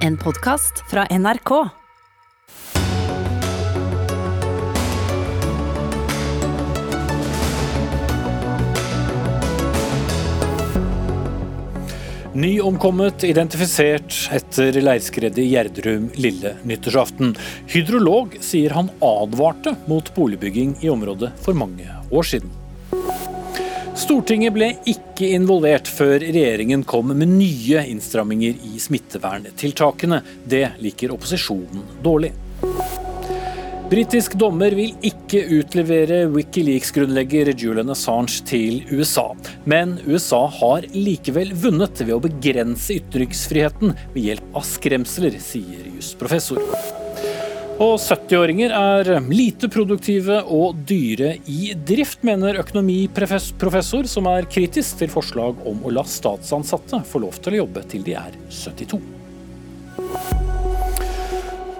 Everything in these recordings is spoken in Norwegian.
En podkast fra NRK. Nyomkommet identifisert etter leirskredet i Gjerdrum lille nyttårsaften. Hydrolog sier han advarte mot boligbygging i området for mange år siden. Stortinget ble ikke involvert før regjeringen kom med nye innstramminger i smitteverntiltakene. Det liker opposisjonen dårlig. Britisk dommer vil ikke utlevere Wikileaks-grunnlegger Julian Assange til USA. Men USA har likevel vunnet ved å begrense ytringsfriheten ved hjelp av skremsler, sier jusprofessor. Og 70-åringer er lite produktive og dyre i drift, mener økonomiprofessor, som er kritisk til forslag om å la statsansatte få lov til å jobbe til de er 72.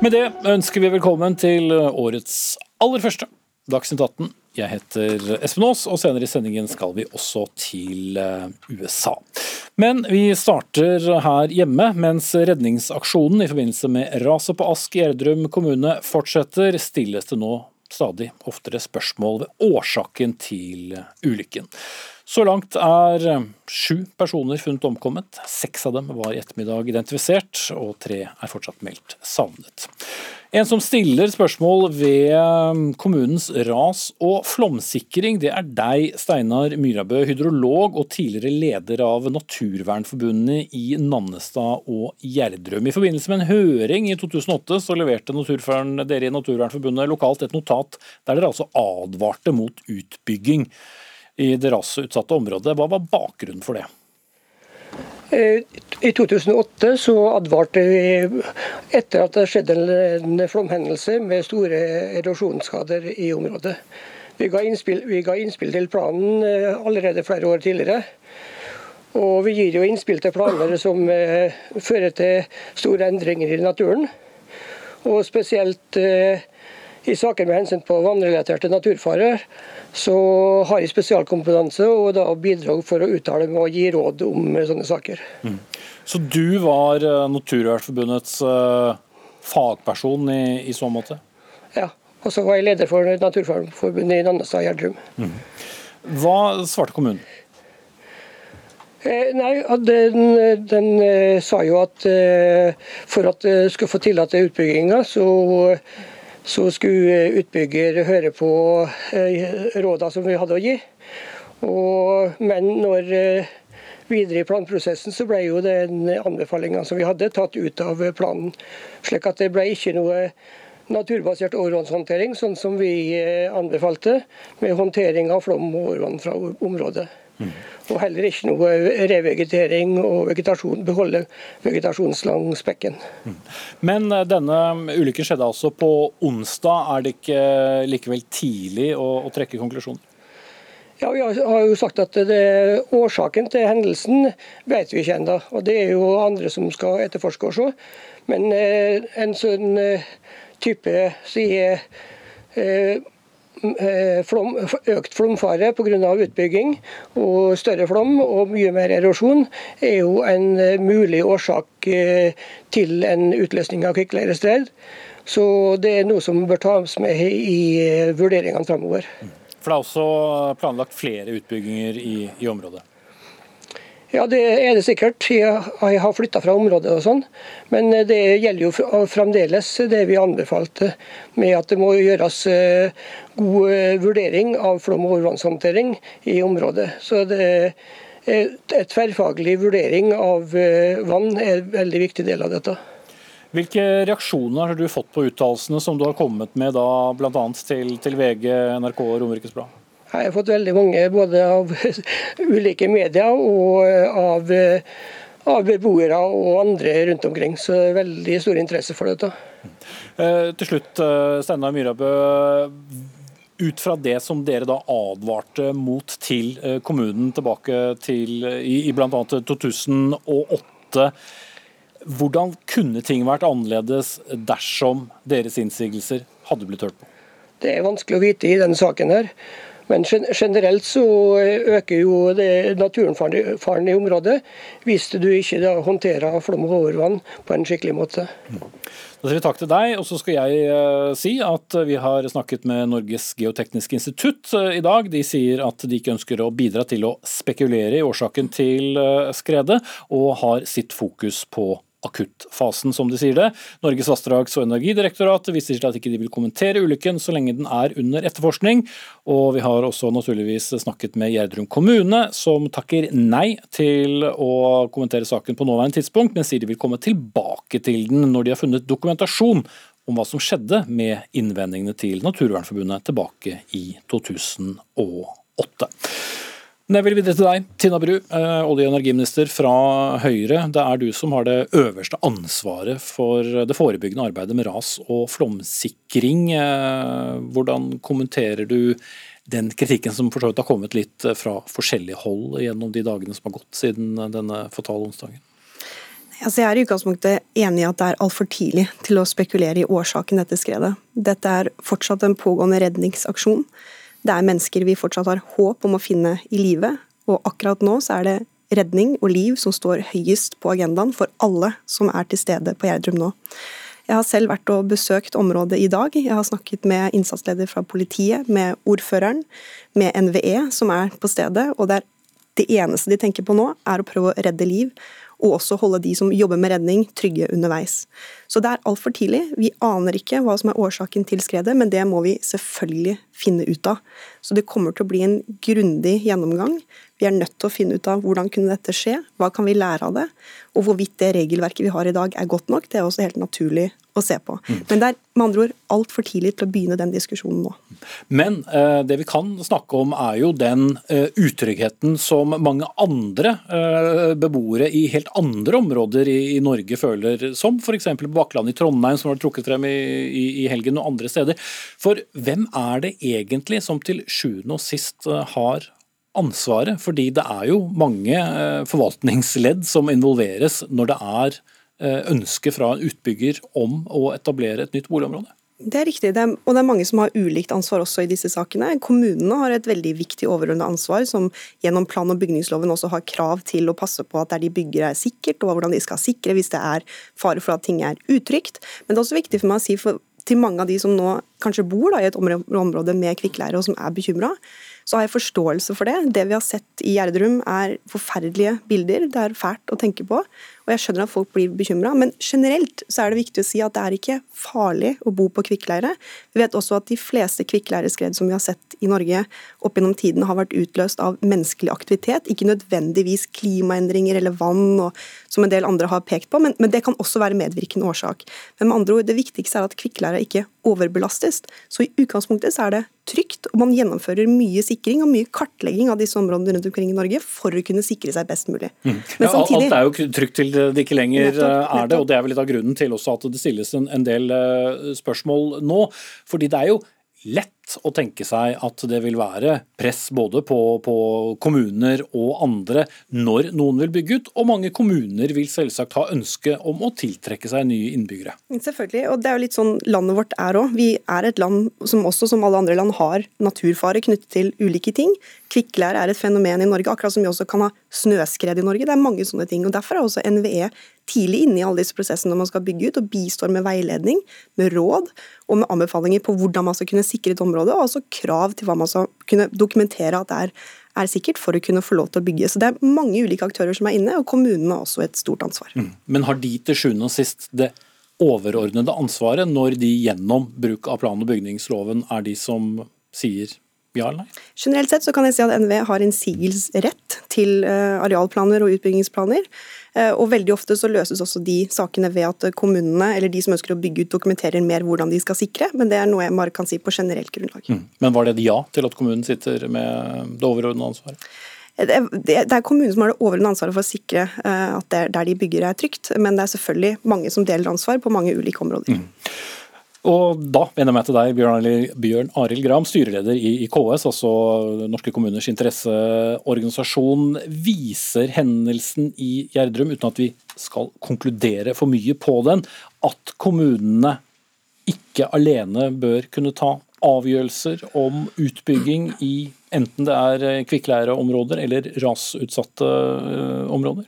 Med det ønsker vi velkommen til årets aller første Dagsnytt 18. Jeg heter Espen Aas, og senere i sendingen skal vi også til eh, USA. Men vi starter her hjemme, mens redningsaksjonen i forbindelse med raset på Ask i Gjerdrum kommune fortsetter, stilles det nå stadig oftere spørsmål ved årsaken til ulykken. Så langt er eh, sju personer funnet omkommet. Seks av dem var i ettermiddag identifisert, og tre er fortsatt meldt savnet. En som stiller spørsmål ved eh, kommunens ras- og flomsikring, det er deg, Steinar Myrabø, hydrolog og tidligere leder av Naturvernforbundet i Nannestad og Gjerdrum. I forbindelse med en høring i 2008 så leverte dere i Naturvernforbundet lokalt et notat der dere altså advarte mot utbygging i det rasutsatte området. Hva var bakgrunnen for det? Eh, I 2008 så advarte vi etter at det skjedde en flomhendelse med store erosjonsskader i området. Vi ga, innspill, vi ga innspill til planen eh, allerede flere år tidligere. Og vi gir jo innspill til planer som eh, fører til store endringer i naturen. Og spesielt i saker med hensyn på vannrelaterte naturfarer, så har jeg spesialkompetanse og da bidrag for å uttale meg og gi råd om sånne saker. Mm. Så du var eh, Naturvernforbundets uh, fagperson i, i, så måte? Ja, og så var jeg leder for Naturvernforbundet i Nannestad og Gjerdrum. Mm. Hva svarte kommunen? Eh, nei, den, den eh, sa jo at eh, for at du skulle få tillate utbygginga, så så skulle utbygger høre på eh, rådene som vi hadde å gi. Og, men når eh, videre i planprosessen så ble jo den anbefalinga som vi hadde, tatt ut av planen. Slik at det ble ikke noe naturbasert overvannshåndtering, sånn som vi eh, anbefalte, med håndtering av flom og overvann fra området. Mm. Og heller ikke noe revegetering og vegetasjon, beholde vegetasjon langs bekken. Mm. Men eh, denne ulykken skjedde altså på onsdag. Er det ikke likevel tidlig å, å trekke konklusjonen? Ja, Vi har jo sagt at det, årsaken til hendelsen vet vi ikke ennå. Det er jo andre som skal etterforske og se. Men eh, en sånn eh, type sier eh, Eh, flom, økt flomfare pga. utbygging og større flom og mye mer erosjon er jo en eh, mulig årsak eh, til en utløsning av kvikkleireskred. Så det er noe som bør tas med i vurderingene framover. For det er også planlagt flere utbygginger i, i området? Ja, det er det sikkert. Jeg har flytta fra området og sånn. Men det gjelder jo fremdeles det vi anbefalte, med at det må gjøres eh, god eh, vurdering av flom- og overvannshåndtering i området. Så det er tverrfaglig vurdering av eh, vann er en veldig viktig del av dette. Hvilke reaksjoner har du fått på uttalelsene som du har kommet med da, bl.a. Til, til VG, NRK og Romerikes Blad? Jeg har fått veldig mange både av ulike medier og eh, av, eh, av beboere og andre rundt omkring. Så det er veldig stor interesse for dette. Eh, til slutt, Steinar Myrabø. Ut fra det som dere da advarte mot til kommunen tilbake til i, i bl.a. 2008. Hvordan kunne ting vært annerledes dersom deres innsigelser hadde blitt hørt på? Det er vanskelig å vite i denne saken. her. Men generelt så øker jo naturfaren i området hvis du ikke da håndterer flom- og overvann på en skikkelig måte. Da sier vi takk til deg, og så skal jeg uh, si at vi har snakket med Norges geotekniske institutt uh, i dag. De sier at de ikke ønsker å bidra til å spekulere i årsaken til uh, skredet, og har sitt fokus på akuttfasen, som de sier det. Norges vassdrags- og energidirektorat viser til at ikke de vil kommentere ulykken så lenge den er under etterforskning. Og vi har også naturligvis snakket med Gjerdrum kommune, som takker nei til å kommentere saken på nåværende tidspunkt, men sier de vil komme tilbake til den når de har funnet dokumentasjon om hva som skjedde med innvendingene til Naturvernforbundet tilbake i 2008. Jeg vil videre til deg, Tina Bru, eh, olje- og energiminister fra Høyre. Det er du som har det øverste ansvaret for det forebyggende arbeidet med ras- og flomsikring. Eh, hvordan kommenterer du den kritikken som for så vidt har kommet litt fra forskjellige hold gjennom de dagene som har gått siden denne fatale onsdagen? Altså jeg er i utgangspunktet enig i at det er altfor tidlig til å spekulere i årsaken dette skredet. Dette er fortsatt en pågående redningsaksjon. Det er mennesker vi fortsatt har håp om å finne i live, og akkurat nå så er det redning og liv som står høyest på agendaen for alle som er til stede på Gjerdrum nå. Jeg har selv vært og besøkt området i dag. Jeg har snakket med innsatsleder fra politiet, med ordføreren, med NVE som er på stedet. Og det, det eneste de tenker på nå, er å prøve å redde liv og også holde de som jobber med redning, trygge underveis. Så det er altfor tidlig. Vi aner ikke hva som er årsaken til skredet, men det må vi selvfølgelig finne ut av. Så det kommer til å bli en grundig gjennomgang. Vi er nødt til å finne ut av hvordan kunne dette skje, hva kan vi lære av det, og hvorvidt det regelverket vi har i dag er godt nok. Det er også helt naturlig å se på. Mm. Men det er med andre ord altfor tidlig til å begynne den diskusjonen nå. Men eh, det vi kan snakke om er jo den eh, utryggheten som mange andre eh, beboere i helt andre områder i, i Norge føler, som f.eks. på Bakkland i Trondheim, som har trukket frem i, i, i, helgen, og andre steder. For hvem er det egentlig som til sjuende og sist eh, har ansvaret? Fordi det er jo mange eh, forvaltningsledd som involveres når det er Eh, ønske fra en utbygger om å etablere et nytt boligområde? Det er riktig, det er, og det er mange som har ulikt ansvar også i disse sakene. Kommunene har et veldig viktig overordnet ansvar, som gjennom plan- og bygningsloven også har krav til å passe på at der de bygger er sikkert, og hvordan de skal sikre hvis det er fare for at ting er utrygt. Men det er også viktig for meg å si for, til mange av de som nå kanskje bor da, i et område med kvikkleire og som er bekymra, så har jeg forståelse for det. Det vi har sett i Gjerdrum er forferdelige bilder. Det er fælt å tenke på. Og jeg skjønner at folk blir bekymra, men generelt så er det viktig å si at det er ikke farlig å bo på kvikkleire. Vi vet også at de fleste kvikkleireskred som vi har sett i Norge opp gjennom tiden, har vært utløst av menneskelig aktivitet, ikke nødvendigvis klimaendringer eller vann, og, som en del andre har pekt på, men, men, det kan også være medvirkende årsak. Men med andre ord, det viktigste er at kvikkleire ikke overbelastes. Så i utgangspunktet så er det trygt, og man gjennomfører mye sikring og mye kartlegging av disse områdene rundt omkring i Norge for å kunne sikre seg best mulig. Mm. Men samtidig... Alt er jo trygt til det ikke lenger nettopp, nettopp. er det, og det er vel litt av grunnen til også at det stilles en, en del uh, spørsmål nå. fordi det er jo lett å tenke seg at det vil være press både på, på, kommuner og andre når noen vil bygge ut, og mange kommuner vil selvsagt ha ønske om å tiltrekke seg nye innbyggere. Selvfølgelig, og det er jo litt sånn landet vårt er òg. Vi er et land som også som alle andre land har naturfare knyttet til ulike ting. Kvikkleir er et fenomen i Norge, akkurat som vi også kan ha snøskred i Norge. Det er mange sånne ting. og Derfor er også NVE tidlig inne i alle disse prosessene når man skal bygge ut, og bistår med veiledning, med råd og med anbefalinger på hvordan man skal kunne sikre et område, og også krav til hva man skal kunne dokumentere at det er, er sikkert for å kunne få lov til å bygge. Så Det er mange ulike aktører som er inne, og kommunene har også et stort ansvar. Mm. Men har de til sjuende og sist det overordnede ansvaret når de gjennom bruk av plan- og bygningsloven er de som sier ja eller nei? Generelt sett så kan jeg si at NVE har innsigelsesrett til eh, arealplaner og utbyggingsplaner. Eh, og veldig ofte så løses også de sakene ved at kommunene eller de som ønsker å bygge ut, dokumenterer mer hvordan de skal sikre, men det er noe jeg bare kan si på generelt grunnlag. Mm. Men var det et ja til at kommunen sitter med det overordnede ansvaret? Det er kommunen som har det overordnede ansvaret for å sikre eh, at der de bygger er trygt, men det er selvfølgelig mange som deler ansvar på mange ulike områder. Mm. Og da vender jeg meg til deg, Bjørn Arild Gram, styreleder i KS, altså Norske kommuners interesseorganisasjon. Viser hendelsen i Gjerdrum, uten at vi skal konkludere for mye på den, at kommunene ikke alene bør kunne ta avgjørelser om utbygging i enten det er kvikkleireområder eller rasutsatte områder?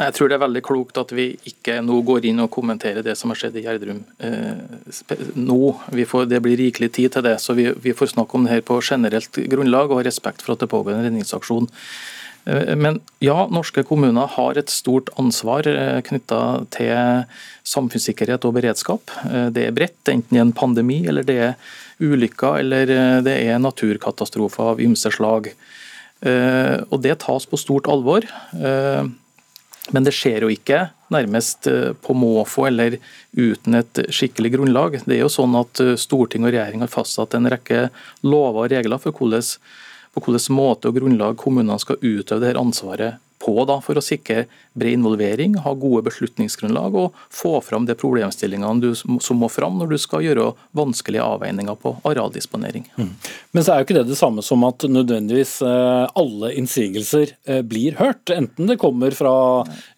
Jeg tror det er veldig klokt at vi ikke nå går inn og kommenterer det som har skjedd i Gjerdrum eh, nå. Får, det blir rikelig tid til det, så vi, vi, får snakke om det her på generelt grunnlag og ha respekt for at det pågår en redningsaksjon. Eh, men ja, norske kommuner har et stort ansvar eh, knytta til samfunnssikkerhet og beredskap. Eh, det er bredt, enten er en pandemi, eller det er ulykker eller det er naturkatastrofer av ymse slag. Og Det tas på stort alvor. Men det skjer jo ikke nærmest eh, på måfå eller uten et skikkelig grunnlag. Det er jo sånn at eh, Storting og regjering har fastsatt en rekke lover og regler for hvordan, på hvilken måte og grunnlag kommunene skal utøve dette ansvaret på da, for å sikre bred involvering, ha gode beslutningsgrunnlag og få fram de problemstillingene du, som må fram når du skal gjøre vanskelige avveininger på arealdisponering. Mm. Men så er jo ikke det det samme som at nødvendigvis eh, alle innsigelser eh, blir hørt. Enten det kommer fra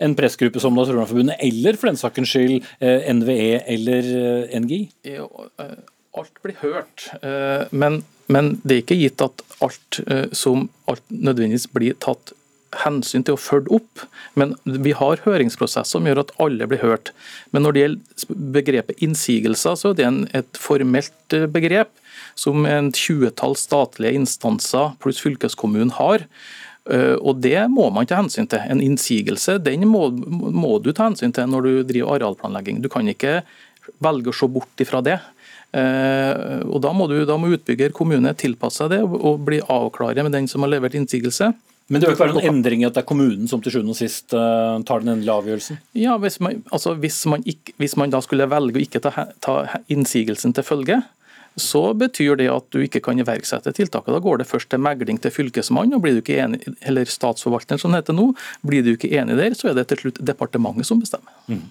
en pressgruppe som Naturvernforbundet, eller for den sakens skyld eh, NVE eller NGI? Alt blir hørt, men, men det er ikke gitt at alt som alt nødvendigvis blir tatt hensyn til å følge opp. Men vi har høringsprosesser som gjør at alle blir hørt. Men når det gjelder begrepet innsigelser, så er det et formelt eh, begrep som en tjuetall statlige instanser pluss fylkeskommunen har. Eh, og Det må man ta hensyn til. En innsigelse den må, må du ta hensyn til når du driver arealplanlegging. Du kan ikke velge å se bort ifra det. Eh, og Da må, du, da må utbygger kommune tilpasse seg det og bli avklare med den som har levert innsigelse. Men det vil ikke være noen endring i at det er kommunen som til sjuende og sist uh, tar den endelige avgjørelsen? Ja, hvis man, altså, hvis, man ikke, hvis man, da skulle velge å ikke ta, ta, innsigelsen til følge, så betyr det at du ikke kan iverksette tiltaket. Da går det først til megling til fylkesmannen, og blir du ikke enig, eller statsforvalteren som det heter nå. Blir du ikke enig der, så er det til slutt departementet som bestemmer. Mm.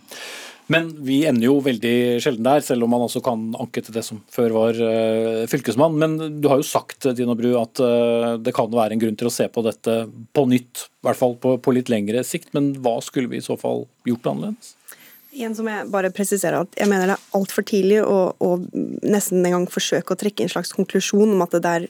Men vi ender jo veldig sjelden der, selv om man også kan anke til det som før var uh, fylkesmann. Men du har jo sagt Dino Bru, at uh, det kan være en grunn til å se på dette på nytt. I hvert fall på, på litt lengre sikt. Men hva skulle vi i så fall gjort annerledes? Igjen som jeg bare presiserer at jeg mener det er altfor tidlig å, å, nesten en gang forsøke å trekke en slags konklusjon om at det er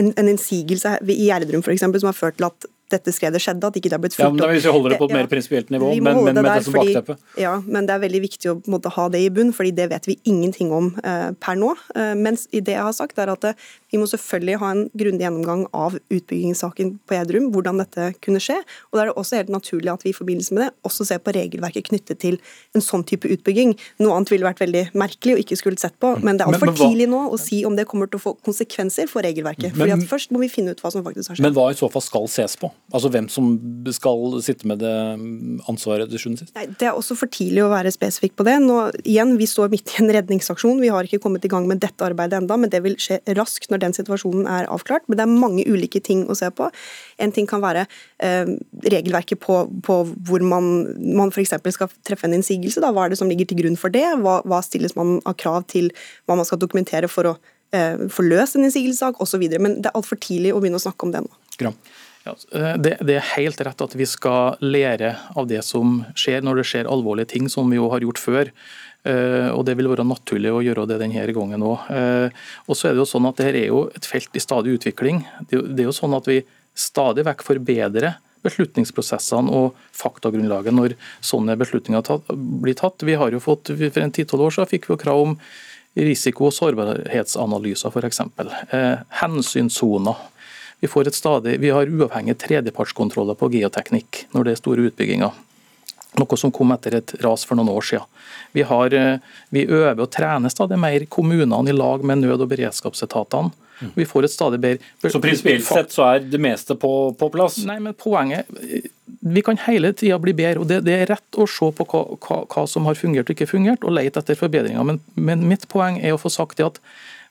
en, en innsigelse i Gjerdrum f.eks. som har ført til at dette skredet skjedde, at ikke det har blitt fulgt opp. Ja, men Hvis vi holder det på et mer prinsipielt nivå, men, men, med det som bakteppe? Ja, men det er veldig viktig å måtte, ha det i bunn, fordi det vet vi ingenting om eh, per nå. Eh, mens det jeg har sagt, er at eh, vi må selvfølgelig ha en grundig gjennomgang av utbyggingssaken på Gjerdrum, hvordan dette kunne skje. Og da er det også helt naturlig at vi i forbindelse med det også ser på regelverket knyttet til en sånn type utbygging. Noe annet ville vært veldig merkelig og ikke skulle sett på, men det er altfor tidlig nå å si om det kommer til å få konsekvenser for regelverket. Fordi at Først må vi finne ut hva som faktisk har skjedd. Men hva i så fall skal ses på? Altså hvem som skal sitte med det ansvaret til sjuende sist? Nei, Det er også for tidlig å være spesifikk på det. Nå, igjen, Vi står midt i en redningsaksjon. Vi har ikke kommet i gang med dette arbeidet enda, men det vil skje raskt når den situasjonen er avklart. Men det er mange ulike ting å se på. En ting kan være eh, regelverket på, på, hvor man, man f.eks. skal treffe en innsigelse. Da. Hva er det som ligger til grunn for det? Hva, hva stilles man av krav til hva man skal dokumentere for å eh, få løst en innsigelsessak osv. Men det er altfor tidlig å begynne å snakke om det nå. Ja, eh, det, det, er helt rett at vi skal lære av det som skjer når det skjer alvorlige ting, som vi jo har gjort før. Eh, og Det vil være naturlig å gjøre det denne gangen òg. Eh, så er det jo sånn at Dette er jo et felt i stadig utvikling. Det, er jo sånn at Vi stadig vekk forbedrer beslutningsprosessene og faktagrunnlaget når sånne beslutninger blir tatt. Vi har jo fått, For en ti-tolv år så fikk vi jo krav om risiko- og sårbarhetsanalyser f.eks. Eh, hensynssoner vi, vi har uavhengige tredjepartskontroller på geoteknikk når det er store utbygginger. Noe som kom etter et ras for noen år siden. Vi, har, eh, vi øver og trener stadig mer kommunene i lag med nød- og beredskapsetatene. Vi får et stadig bedre Så prinsipielt sett så er det meste på, på, plass? Nei, men poenget Vi kan hele tida bli bedre. og det, det, er rett å se på hva, hva, hva, som har fungert og ikke fungert, og lete etter forbedringer. Men, men mitt poeng er å få sagt det at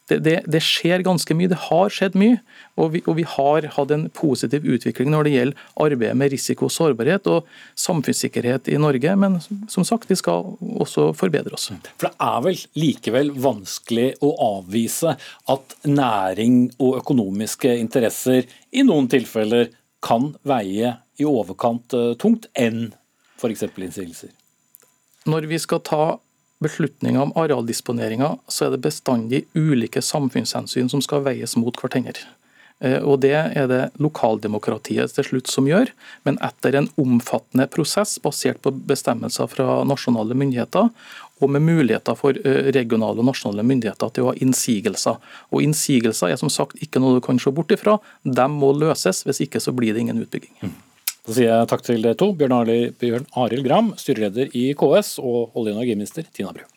det, det, det, skjer ganske mye. Det har skjedd mye. Og vi, og vi, har hatt en positiv utvikling når det gjelder arbeidet med risiko og sårbarhet og samfunnssikkerhet i Norge. Men som sagt, vi skal også forbedre oss. For det er vel likevel vanskelig å avvise at næring og økonomiske interesser i noen tilfeller kan veie i overkant eh, tungt enn f.eks. innsigelser? Når vi skal ta beslutninger om arealdisponeringer, så er det bestandig ulike samfunnshensyn som skal veies mot hverandre. Eh, og Det er det lokaldemokratiet til slutt som gjør, men etter en omfattende prosess basert på bestemmelser fra nasjonale myndigheter, og med muligheter for eh, regionale og nasjonale myndigheter til å ha innsigelser. Og Innsigelser er som sagt ikke noe du kan se bort ifra, de må løses, hvis ikke så blir det ingen utbygging. Da sier jeg takk til dere to, Bjørn Arild Gram, styreleder i KS, og olje- og energiminister Tina Bru.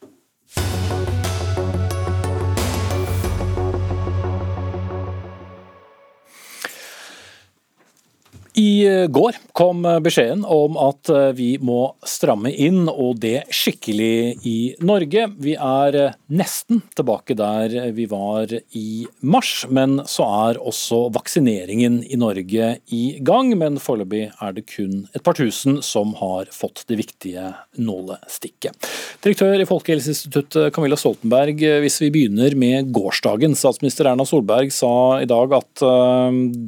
I eh, går kom eh, beskjeden om at eh, vi må stramme inn, og det skikkelig i Norge. Vi er nesten tilbake der vi var i mars, men så er også vaksineringen i Norge i gang. Men foreløpig er det kun et par tusen som har fått det viktige nålestikket. Direktør i Folkehelseinstituttet Camilla Stoltenberg, hvis vi begynner med gårsdagen. Statsminister Erna Solberg sa i dag at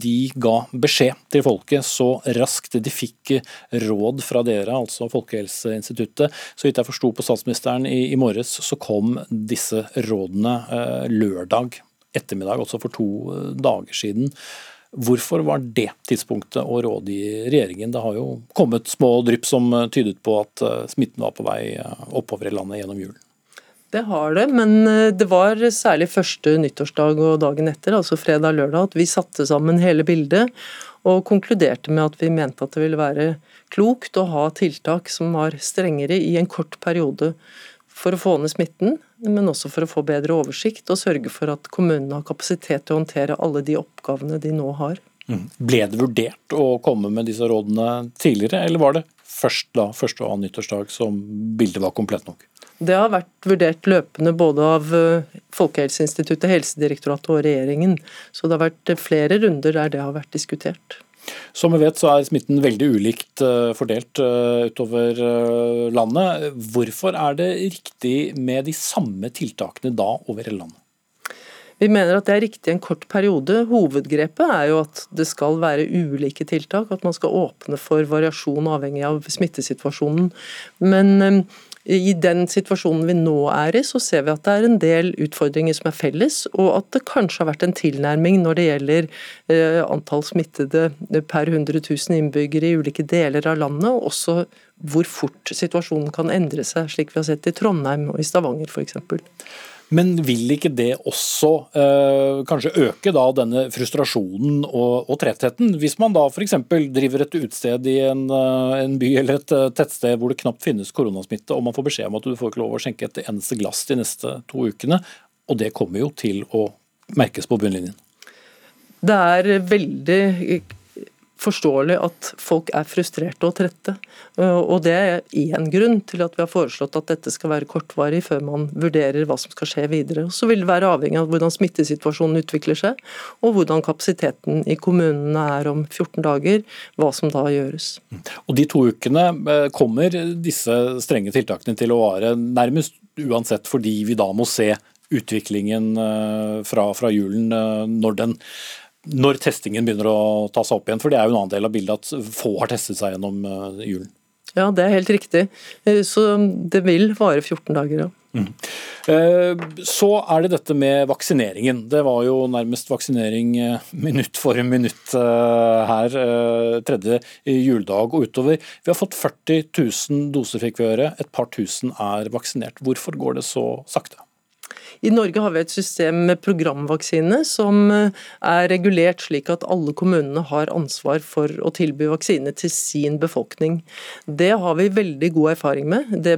de ga beskjed til folket folket så raskt de fikk råd fra dere, altså Folkehelseinstituttet. Så vidt jeg forsto på statsministeren i, i morges, så kom disse rådene eh, lørdag ettermiddag, også for to eh, dager siden. Hvorfor var det tidspunktet å råde i regjeringen? Det har jo kommet små drypp som tydet på at eh, smitten var på vei eh, oppover i landet gjennom julen. Det har det, men det var særlig første nyttårsdag og dagen etter, altså fredag-lørdag, at vi satte sammen hele bildet og konkluderte med at vi mente at det ville være klokt å ha tiltak som var strengere i en kort periode for å få ned smitten, men også for å få bedre oversikt og sørge for at kommunene har kapasitet til å håndtere alle de oppgavene de nå har. Mm. Ble det vurdert å komme med disse rådene tidligere, eller var det først da, første og annen nyttårsdag, som bildet var komplett nok? Det har vært vurdert løpende både av eh, Folkehelseinstituttet, Helsedirektoratet og regjeringen. Så det har vært flere runder der det har vært diskutert. Som vi vet så er smitten veldig ulikt eh, fordelt eh, utover landet. Hvorfor er det riktig med de samme tiltakene da over hele landet? Vi mener at det er riktig en kort periode. Hovedgrepet er jo at det skal være ulike tiltak, at man skal åpne for variasjon avhengig av smittesituasjonen. Men i den situasjonen vi nå er i, så ser vi at det er en del utfordringer som er felles, og at det kanskje har vært en tilnærming når det gjelder eh, antall smittede per 100 000 innbyggere i ulike deler av landet, og også hvor fort situasjonen kan endre seg, slik vi har sett i Trondheim og i Stavanger f.eks. Men vil ikke det også eh, kanskje øke da denne frustrasjonen og, og trettheten? Hvis man da f.eks. driver et utsted i en, øh, en, by eller et øh, tettsted hvor det knapt finnes koronasmitte, og man får beskjed om at du får ikke lov å skjenke et eneste glass de neste to ukene, og det kommer jo til å merkes på bunnlinjen. Det er veldig forståelig at folk er frustrerte og trette. Eh, og Det er én grunn til at vi har foreslått at dette skal være kortvarig før man vurderer hva som skal skje videre. Så vil det være avhengig av hvordan smittesituasjonen utvikler seg, og hvordan kapasiteten i kommunene er om 14 dager, hva som da gjøres. Og De to ukene eh, kommer disse strenge tiltakene til å vare nærmest uansett, fordi vi da må se utviklingen eh, fra, fra julen når den når testingen begynner å ta seg opp igjen. For det er jo en annen del av bildet at få har testet seg gjennom eh, julen. Ja, det er helt riktig. Eh, så det vil vare 14 dager, ja. Mm. Eh, så er det dette med vaksineringen. Det var jo nærmest vaksinering minutt for minutt her tredje juledag og utover. Vi har fått 40 000 doser, fikk vi høre. Et par tusen er vaksinert. Hvorfor går det så sakte? I Norge har vi et system med programvaksine som eh, er regulert slik at alle kommunene har ansvar for å tilby vaksine til sin befolkning. Det har vi veldig god erfaring med. Det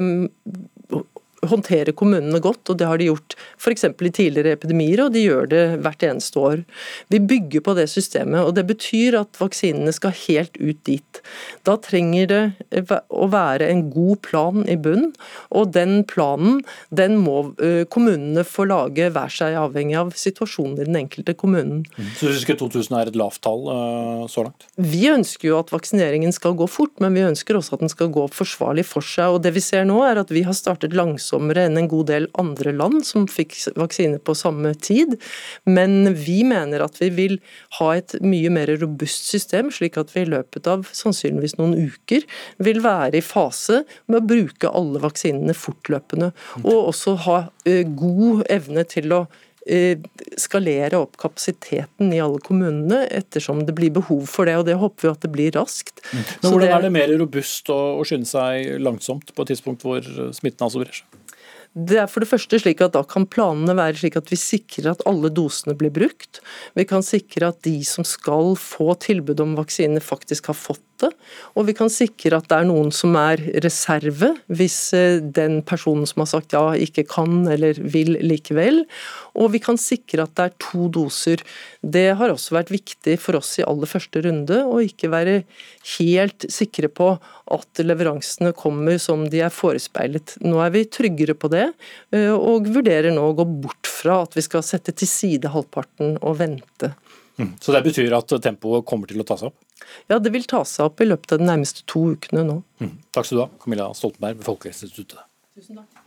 håndterer kommunene godt, og det har de gjort f.eks. i tidligere epidemier, og de gjør det hvert eneste år. Vi bygger på det systemet, og det betyr at vaksinene skal helt ut dit. Da trenger det å være en god plan i bunn, og den planen den må kommunene få lage hver seg avhengig av situasjonen i den enkelte kommunen. Mm. Så du ikke 2000 er et lavt tall så langt? Vi ønsker jo at vaksineringen skal gå fort, men vi ønsker også at den skal gå forsvarlig for seg. og Det vi ser nå er at vi har startet langsomt langsommere enn en god del andre land som fikk vaksine på samme tid. Men vi mener at vi vil ha et mye mer robust system, slik at vi i løpet av sannsynligvis noen uker vil være i fase med å bruke alle vaksinene fortløpende. Og også ha eh, god evne til å Eh, skalere opp kapasiteten i alle kommunene ettersom det blir behov for det. og Det håper vi at det blir raskt. Mm. Men Hvordan er det mer robust å, skynde seg langsomt på et tidspunkt hvor smitten altså brer seg? Det er for det første slik at Da kan planene være slik at vi sikrer at alle dosene blir brukt. Vi kan sikre at de som skal få tilbud om vaksine, faktisk har fått det. Og vi kan sikre at det er noen som er reserve, hvis eh, den personen som har sagt ja, ikke kan eller vil likevel. Og vi kan sikre at det er to doser. Det har også vært viktig for oss i aller første runde å ikke være helt sikre på at leveransene kommer som de er forespeilet. Nå er vi tryggere på det, eh, og vurderer nå å gå bort fra at vi skal sette til side halvparten og vente. Mm. Så det betyr at tempoet kommer til å ta seg opp? Ja, det vil ta seg opp i løpet av de nærmeste to ukene nå. Mm. Takk skal du ha, Camilla Stoltenberg ved Folkehelseinstituttet. Tusen takk.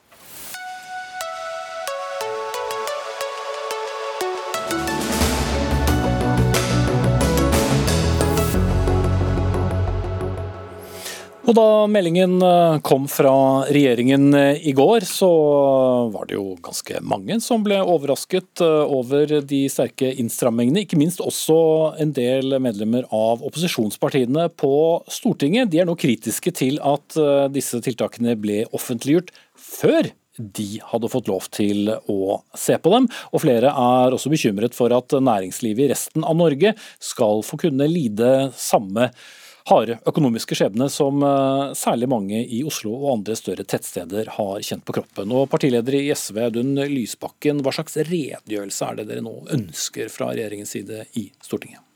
Og Da meldingen eh, kom fra regjeringen eh, i går, så var det jo ganske mange som ble overrasket eh, over de sterke innstrammingene. Ikke minst også en del medlemmer av opposisjonspartiene på Stortinget. De er nå kritiske til at disse tiltakene ble offentliggjort før de hadde fått lov til å se på dem. Og flere er også bekymret for at næringslivet i resten av Norge skal få kunne lide samme harde økonomiske skjebne som eh, særlig mange i Oslo og andre større tettsteder har kjent på kroppen. Og Partileder i SV, Audun Lysbakken, hva slags redegjørelse er det dere nå ønsker fra regjeringens side i Stortinget?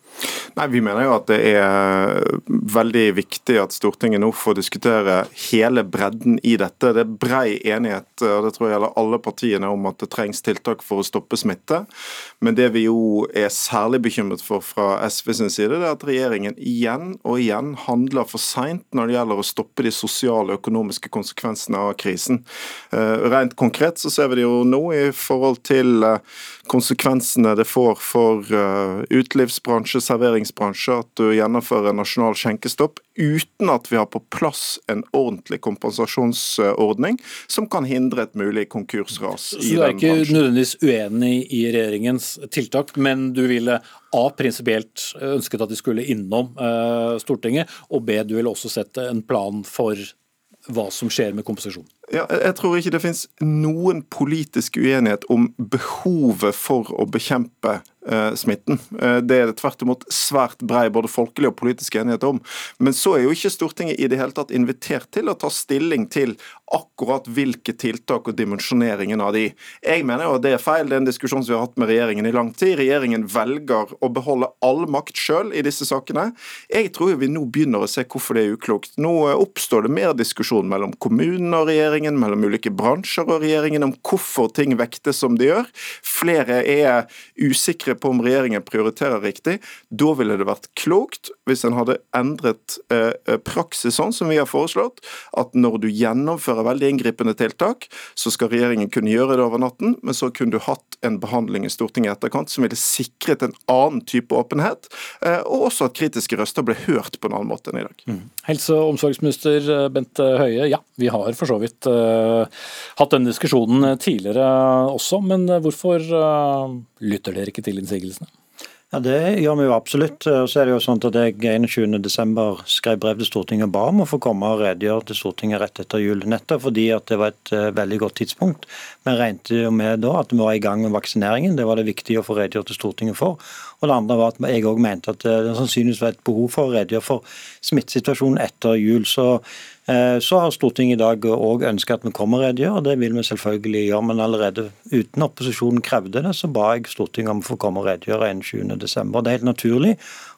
Nei, Vi mener jo at det er veldig viktig at Stortinget nå får diskutere hele bredden i dette. Det er brei enighet og det tror jeg gjelder alle partiene om at det trengs tiltak for å stoppe smitte. Men det vi jo er særlig bekymret for fra SV sin side, det er at regjeringen igjen og igjen handler for seint når det gjelder å stoppe de sosiale og økonomiske konsekvensene av krisen. Eh, rent konkret så ser vi det jo nå i forhold til eh, konsekvensene det får for uh, utelivsbransje, serveringsbransje, at du gjennomfører en nasjonal skjenkestopp uten at vi har på plass en ordentlig kompensasjonsordning som kan hindre et mulig konkursras i den bransjen. Så du er ikke nødvendigvis uenig i regjeringens tiltak, men du ville A prinsipielt ønsket at de skulle innom uh, Stortinget, og B du ville også sett en plan for hva som skjer med kompensasjon? Ja, jeg tror ikke det finnes noen politisk uenighet om behovet for å bekjempe eh, smitten. Eh, det er det tvert imot svært brei både folkelig og politisk enighet om. Men så er jo ikke Stortinget i det hele tatt invitert til å ta stilling til akkurat hvilke tiltak og dimensjoneringen av de. Jeg mener jo at det er feil, det er en diskusjon som vi har hatt med regjeringen i lang tid. Regjeringen velger å beholde all makt sjøl i disse sakene. Jeg tror vi nå begynner å se hvorfor det er uklokt. Nå eh, oppstår det mer diskusjon mellom kommunene og regjeringen regjeringen, mellom ulike bransjer og regjeringen om hvorfor ting vektes som de gjør. Flere er usikre på om regjeringen prioriterer riktig. Da ville det vært klokt hvis en hadde endret eh, praksis sånn som vi har foreslått, at når du gjennomfører veldig inngripende tiltak, så skal regjeringen kunne gjøre det over natten, men så kunne du hatt en behandling i Stortinget i etterkant som ville sikret en annen type åpenhet, eh, og også at kritiske røster ble hørt på en annen måte enn i dag. Mm. Helse- og omsorgsminister eh, Bent Høie, ja, vi har for så vidt hatt denne diskusjonen tidligere også, men hvorfor uh, lytter dere ikke til innsigelsene? Ja, Det gjør vi jo absolutt. Så er det jo sånn at Jeg 21.12. skrev brev til Stortinget og ba om å få komme og redegjøre til Stortinget rett etter jul. Nettopp fordi at det var et veldig godt tidspunkt. Vi regnet jo med da at vi var i gang med vaksineringen. Det var det viktig å få redegjøre til Stortinget for. Og det andre var at jeg òg mente at det sannsynligvis var et behov for å redegjøre for smittesituasjonen etter jul. Så Eh, så har Stortinget i dag òg ønska at vi kommer og redegjør, og det vil vi selvfølgelig gjøre. Men allerede uten opposisjonen krevde det, så ba jeg Stortinget om å få komme og redegjøre innen 20.12. Det er helt naturlig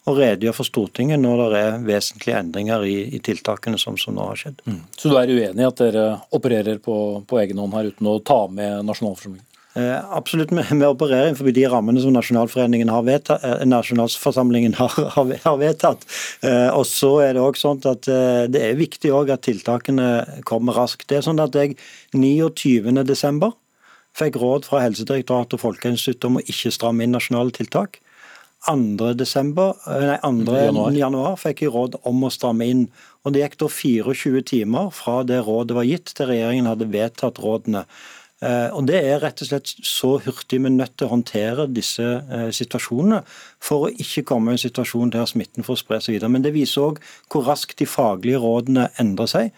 å redegjøre for Stortinget når det er vesentlige endringer i, i tiltakene som, som, nå har skjedd. Mm. Så du er uenig i at dere opererer på, på egen hånd her uten å ta med nasjonalforsamlingen? Eh, absolutt, vi opererer innenfor de rammene som nasjonalforeningen har vedtatt, eh, nasjonalforsamlingen har, har, vedtatt. Eh, og så er det også sånn at det er viktig at tiltakene kommer raskt. Det er sånn at jeg 29.12. fikk råd fra Helsedirektoratet og Folkehelseinstituttet om å ikke stramme inn nasjonale tiltak. 2. Desember, nei, 2. Januar. januar fikk jeg råd om å stramme inn. og Det gikk da 24 timer fra det rådet var gitt til regjeringen hadde vedtatt rådene. Eh, og Det er rett og slett så hurtig vi er nødt til å håndtere disse eh, situasjonene for å ikke komme i en situasjon der smitten får spre seg videre. Men det viser òg hvor raskt de faglige rådene endrer seg.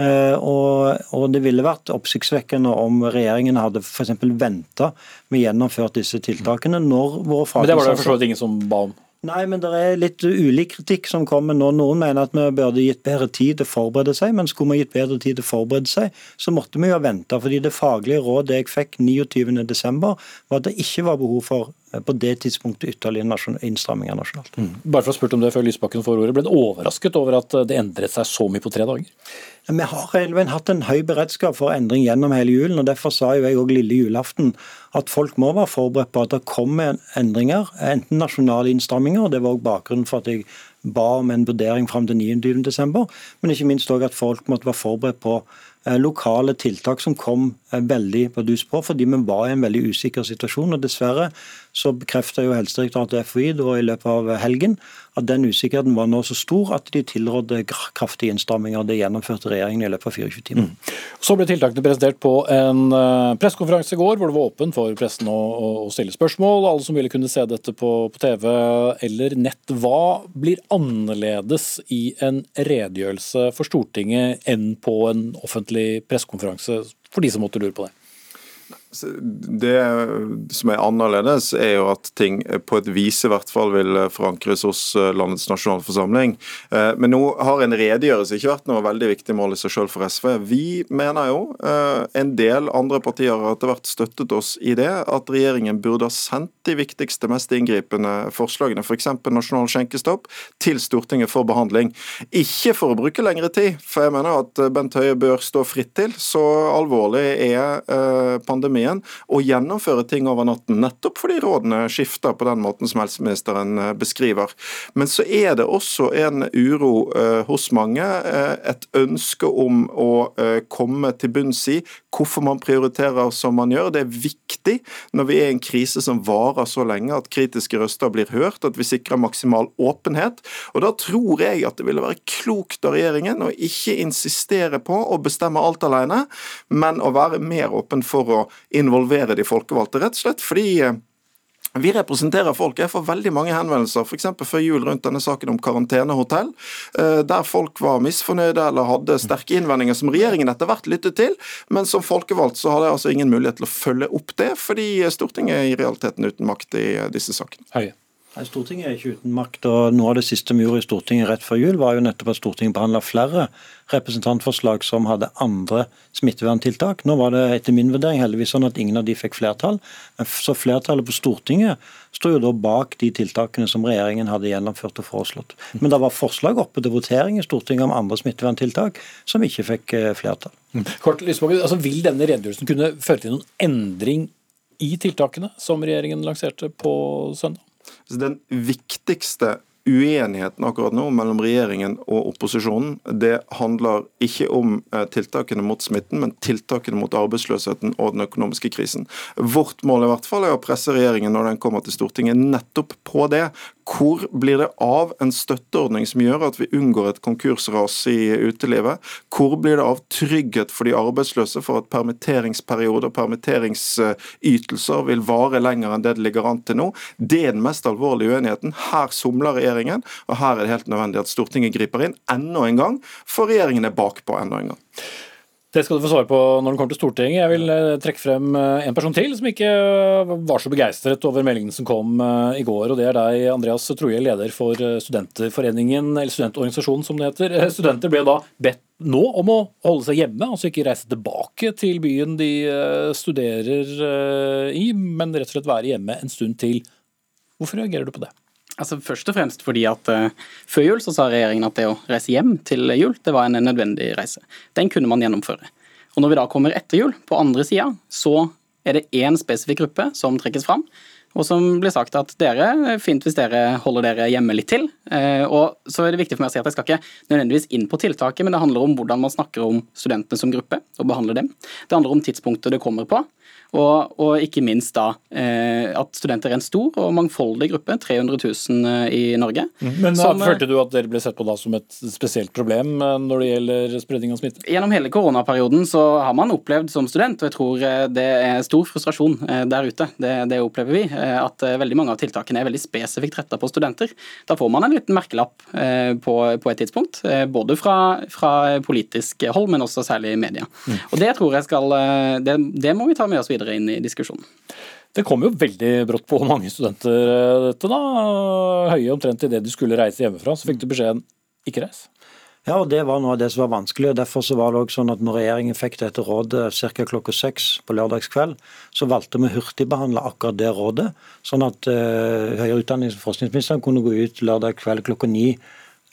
Eh, og, og, Det ville vært oppsiktsvekkende om regjeringen hadde f.eks. venta med å gjennomføre disse tiltakene. når våre. Men Det var det for så vidt ingen som ba om? Nei, men det er litt ulik kritikk som kommer nå. Noen mener at vi burde gitt bedre tid til å forberede seg, men skulle vi gitt bedre tid til å forberede seg, så måtte vi jo vente. fordi det faglige rådet jeg fikk 29.12, var at det ikke var behov for eh, på det tidspunktet ytterligere innstramminger nasjonalt. Mm. Bare for å spørre om det før Lysbakken får ordet, Ble du overrasket over at det endret seg så mye på tre dager? Vi har hele veien hatt en høy beredskap for endring gjennom hele julen. og Derfor sa jo jeg òg lille julaften at folk må være forberedt på at det kommer endringer, enten nasjonale innstramminger, og det var òg bakgrunnen for at jeg ba om en vurdering fram til 29.12., men ikke minst òg at folk måtte være forberedt på Eh, lokale tiltak som kom eh, veldig på dus på, fordi vi var i en veldig usikker situasjon. og Dessverre så bekrefta jo Helsedirektoratet FHI da i løpet av helgen at den usikkerheten var nå så stor at de tilrådde kraftige innstramminger. Det gjennomførte regjeringen i løpet av 24 timer. Mm. Så ble tiltakene presentert på en eh, pressekonferanse i går, hvor det var åpen for pressen å, å, stille spørsmål. Alle som ville kunne se dette på, på TV eller nett. Hva blir annerledes i en redegjørelse for Stortinget enn på en offentlig pressekonferanse for de som måtte lure på det? Det som er annerledes, er jo at ting på et vis i hvert fall vil forankres hos eh, landets nasjonalforsamling. Eh, men nå har en redegjørelse ikke vært noe veldig viktig mål i seg selv for SV. Vi mener jo, eh, en del andre partier har etter hvert støttet oss i det, at regjeringen burde ha sendt de viktigste, mest inngripende forslagene, f.eks. For nasjonal skjenkestopp, til Stortinget for behandling. Ikke for å bruke lengre tid, for jeg mener at Bent Høie bør stå fritt til. Så alvorlig er pandemien pandemien og gjennomføre ting over natten, nettopp fordi rådene skifter på den måten som helseministeren eh, beskriver. Men så er det også en uro eh, hos mange, eh, et ønske om å komme til bunns i hvorfor man prioriterer som man gjør. Det er viktig når vi er i en krise som varer så lenge, at kritiske røster blir hørt, at vi sikrer maksimal åpenhet. Og Da tror jeg at det ville være klokt av regjeringen å ikke insistere på å bestemme alt alene, men å være mer åpen for å involvere de folkevalgte. Rett og slett fordi eh, vi representerer folk. Jeg får veldig mange henvendelser, f.eks. før jul rundt denne saken om karantenehotell, eh, der folk var misfornøyde eller hadde sterke innvendinger som regjeringen etter hvert lyttet til. Men som folkevalgt så hadde jeg altså ingen mulighet til å følge opp det, fordi Stortinget er i realiteten uten makt i eh, disse sakene. Høye. Stortinget er ikke uten makt. og Noe av det siste vi gjorde i Stortinget rett før jul, var jo nettopp at Stortinget behandla flere representantforslag som hadde andre smitteverntiltak. Nå var det etter min vurdering heldigvis sånn at ingen av de fikk flertall. Så flertallet på Stortinget står jo da bak de tiltakene som regjeringen hadde gjennomført og foreslått. Men det var forslag oppe til votering i Stortinget om andre smitteverntiltak som ikke fikk eh, flertall. Kort, Kort, altså, Vil denne redegjørelsen kunne føre til noen endring i tiltakene som regjeringen lanserte på søndag? Den viktigste uenigheten akkurat nå mellom regjeringen og opposisjonen, det handler ikke om eh, tiltakene mot smitten, men tiltakene mot arbeidsløsheten og den økonomiske krisen. Vårt mål i hvert fall er å presse regjeringen når den kommer til Stortinget nettopp på det. Hvor blir det av en støtteordning som gjør at vi unngår et konkursras i utelivet? Hvor blir det av trygghet for de arbeidsløse for at permitteringsperioder og permitteringsytelser vil vare lenger enn det det ligger an til nå? Det er den mest alvorlige uenigheten. Her somler regjeringen, og her er det helt nødvendig at Stortinget griper inn enda en gang, for regjeringen er bakpå enda en gang. Det skal du få svare på når den kommer til Stortinget. Jeg vil eh, trekke frem eh, en person til som ikke eh, var så begeistret over meldingen som kom i går. og Det er deg, Andreas Troje, leder for Studentforeningen, eller studentorganisasjonen som det heter. Studenter ble da bedt nå om å holde seg hjemme, altså ikke reise tilbake til byen de studerer i, men rett og slett være hjemme en stund til. Hvorfor reagerer du på det? Altså Først og fremst fordi at uh, Før jul så sa regjeringen at det å reise hjem til jul det var en nødvendig reise. Den kunne man gjennomføre. Og Når vi da kommer etter jul, på andre sida, så er det én spesifikk gruppe som trekkes fram. Og som blir sagt at dere, fint hvis dere holder dere hjemme litt til. Eh, og så er det viktig for meg å si at jeg skal ikke nødvendigvis inn på tiltaket, men det handler om hvordan man snakker om studentene som gruppe og behandler dem. Det handler om tidspunktet det kommer på. Og, og, ikke minst da eh, at studenter er en stor og mangfoldig gruppe, 300 000 eh, i Norge. Men Men som, Følte du at dere ble sett på da som et spesielt problem eh, når det gjelder spredning av smitte? Gjennom hele koronaperioden så har man opplevd som student, og jeg tror eh, det er stor frustrasjon der ute, det, det opplever vi, at veldig mange av tiltakene er veldig spesifikt retta på studenter. Da får man en liten merkelapp på, på et tidspunkt, både fra, fra, politisk hold, men også særlig i media. Mm. Og det tror jeg skal det, det må vi ta med oss videre inn i diskusjonen. Det kom jo veldig brått på mange studenter, eh, dette da. Høye omtrent idet du skulle reise hjemmefra, så fikk du beskjeden ikke reis. Ja, og Det var noe av det som var vanskelig. og Derfor så var det også sånn at når regjeringen fikk dette rådet ca. klokka seks på lørdagskveld, så valgte vi å hurtigbehandle akkurat det rådet. Sånn at uh, høyere utdannings- og forskningsministeren kunne gå ut lørdag kveld klokka ni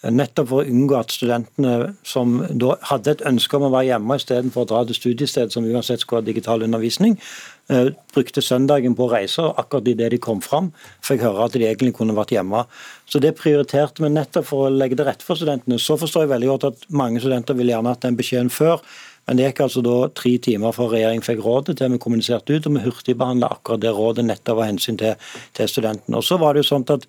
Nettopp for å unngå at studentene som da hadde et ønske om å være hjemme istedenfor å dra til studiested, som uansett skulle ha digital undervisning, eh, brukte søndagen på å reise, og akkurat idet de kom fram, fikk høre at de egentlig kunne vært hjemme. Så det prioriterte vi nettopp for å legge til rette for studentene. Så forstår jeg veldig godt at mange studenter ville gjerne hatt den beskjeden før. Men det gikk altså da tre timer fra regjeringen fikk rådet til vi kommuniserte ut, og vi hurtigbehandla akkurat det rådet nettopp av hensyn til, til studentene. Og så var det jo sånn at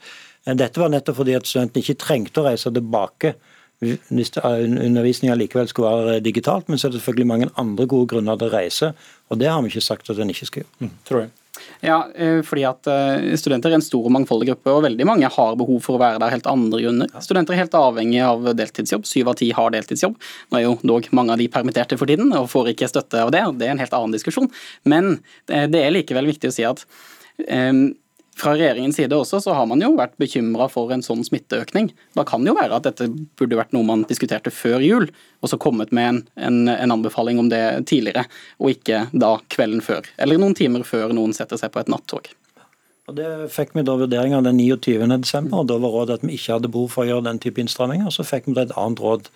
dette var nettopp fordi at studentene ikke trengte å reise tilbake undervisninga likevel skulle være digitalt, men så er det selvfølgelig mange andre gode grunner til å reise, og det har vi ikke sagt at en ikke skal gjøre. Mm, tror jeg. Ja, eh, fordi at eh, Studenter er en stor og mangfoldig gruppe, og veldig mange har behov for å være der helt andre grunner. Studenter er helt avhengig av deltidsjobb. Syv av ti har deltidsjobb. Nå er jo dog mange av de permitterte for tiden og får ikke støtte av det, og det er en helt annen diskusjon. Men eh, det er likevel viktig å si at um, fra regjeringens side også så har man jo vært bekymra for en sånn smitteøkning. Da kan det jo være at dette burde vært noe man diskuterte før jul, og så kommet med en, en, en, anbefaling om det tidligere, og ikke da kvelden før. Eller noen timer før noen setter seg på et nattog. Og Det fikk vi da vurderinga den 29.12., og da var rådet at vi ikke hadde behov for å gjøre den type innstramminger. Så fikk vi da et annet råd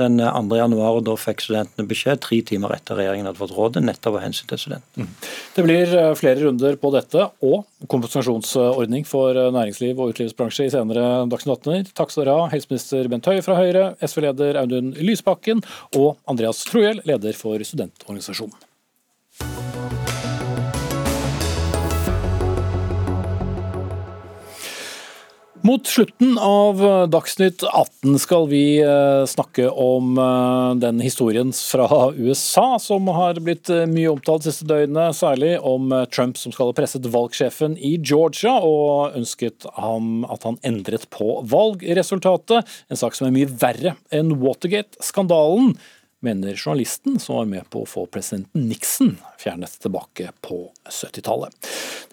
den 2. januar, og Da fikk studentene beskjed tre timer etter regjeringen hadde fått rådet, nettopp av hensyn til studentene. Mm. Det blir eh, flere runder på dette, og kompensasjonsordning for eh, næringsliv og utelivsbransje i senere Dagsnytt 18. Takk skal dere ha, helseminister Bent Høie fra Høyre, SV-leder Audun Lysbakken og Andreas Trohjell, leder for studentorganisasjonen. Mot slutten av eh, Dagsnytt 18 skal vi eh, snakke om eh, den historien fra USA som har blitt mye omtalt de siste døgnet, særlig om Trump som skal ha presset valgsjefen i Georgia og ønsket ham at han endret på valgresultatet. En sak som er mye verre enn Watergate-skandalen mener journalisten som var med på å få presidenten Nixon fjernet tilbake på 70-tallet.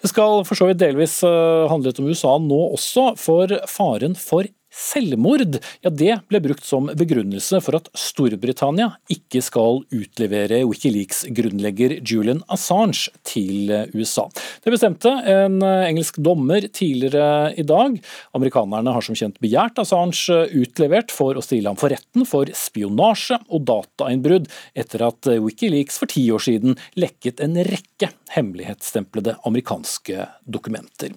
Det skal for så vidt delvis eh, handlet om USA nå også, for faren for Selvmord ja, det ble brukt som begrunnelse for at Storbritannia ikke skal utlevere Wikileaks-grunnlegger Julian Assange til USA. Det bestemte en engelsk dommer tidligere i dag. Amerikanerne har som kjent begjært Assange utlevert for å stille ham for retten for spionasje og datainnbrudd, etter at Wikileaks for ti år siden lekket en rekke hemmelighetsstemplede amerikanske dokumenter.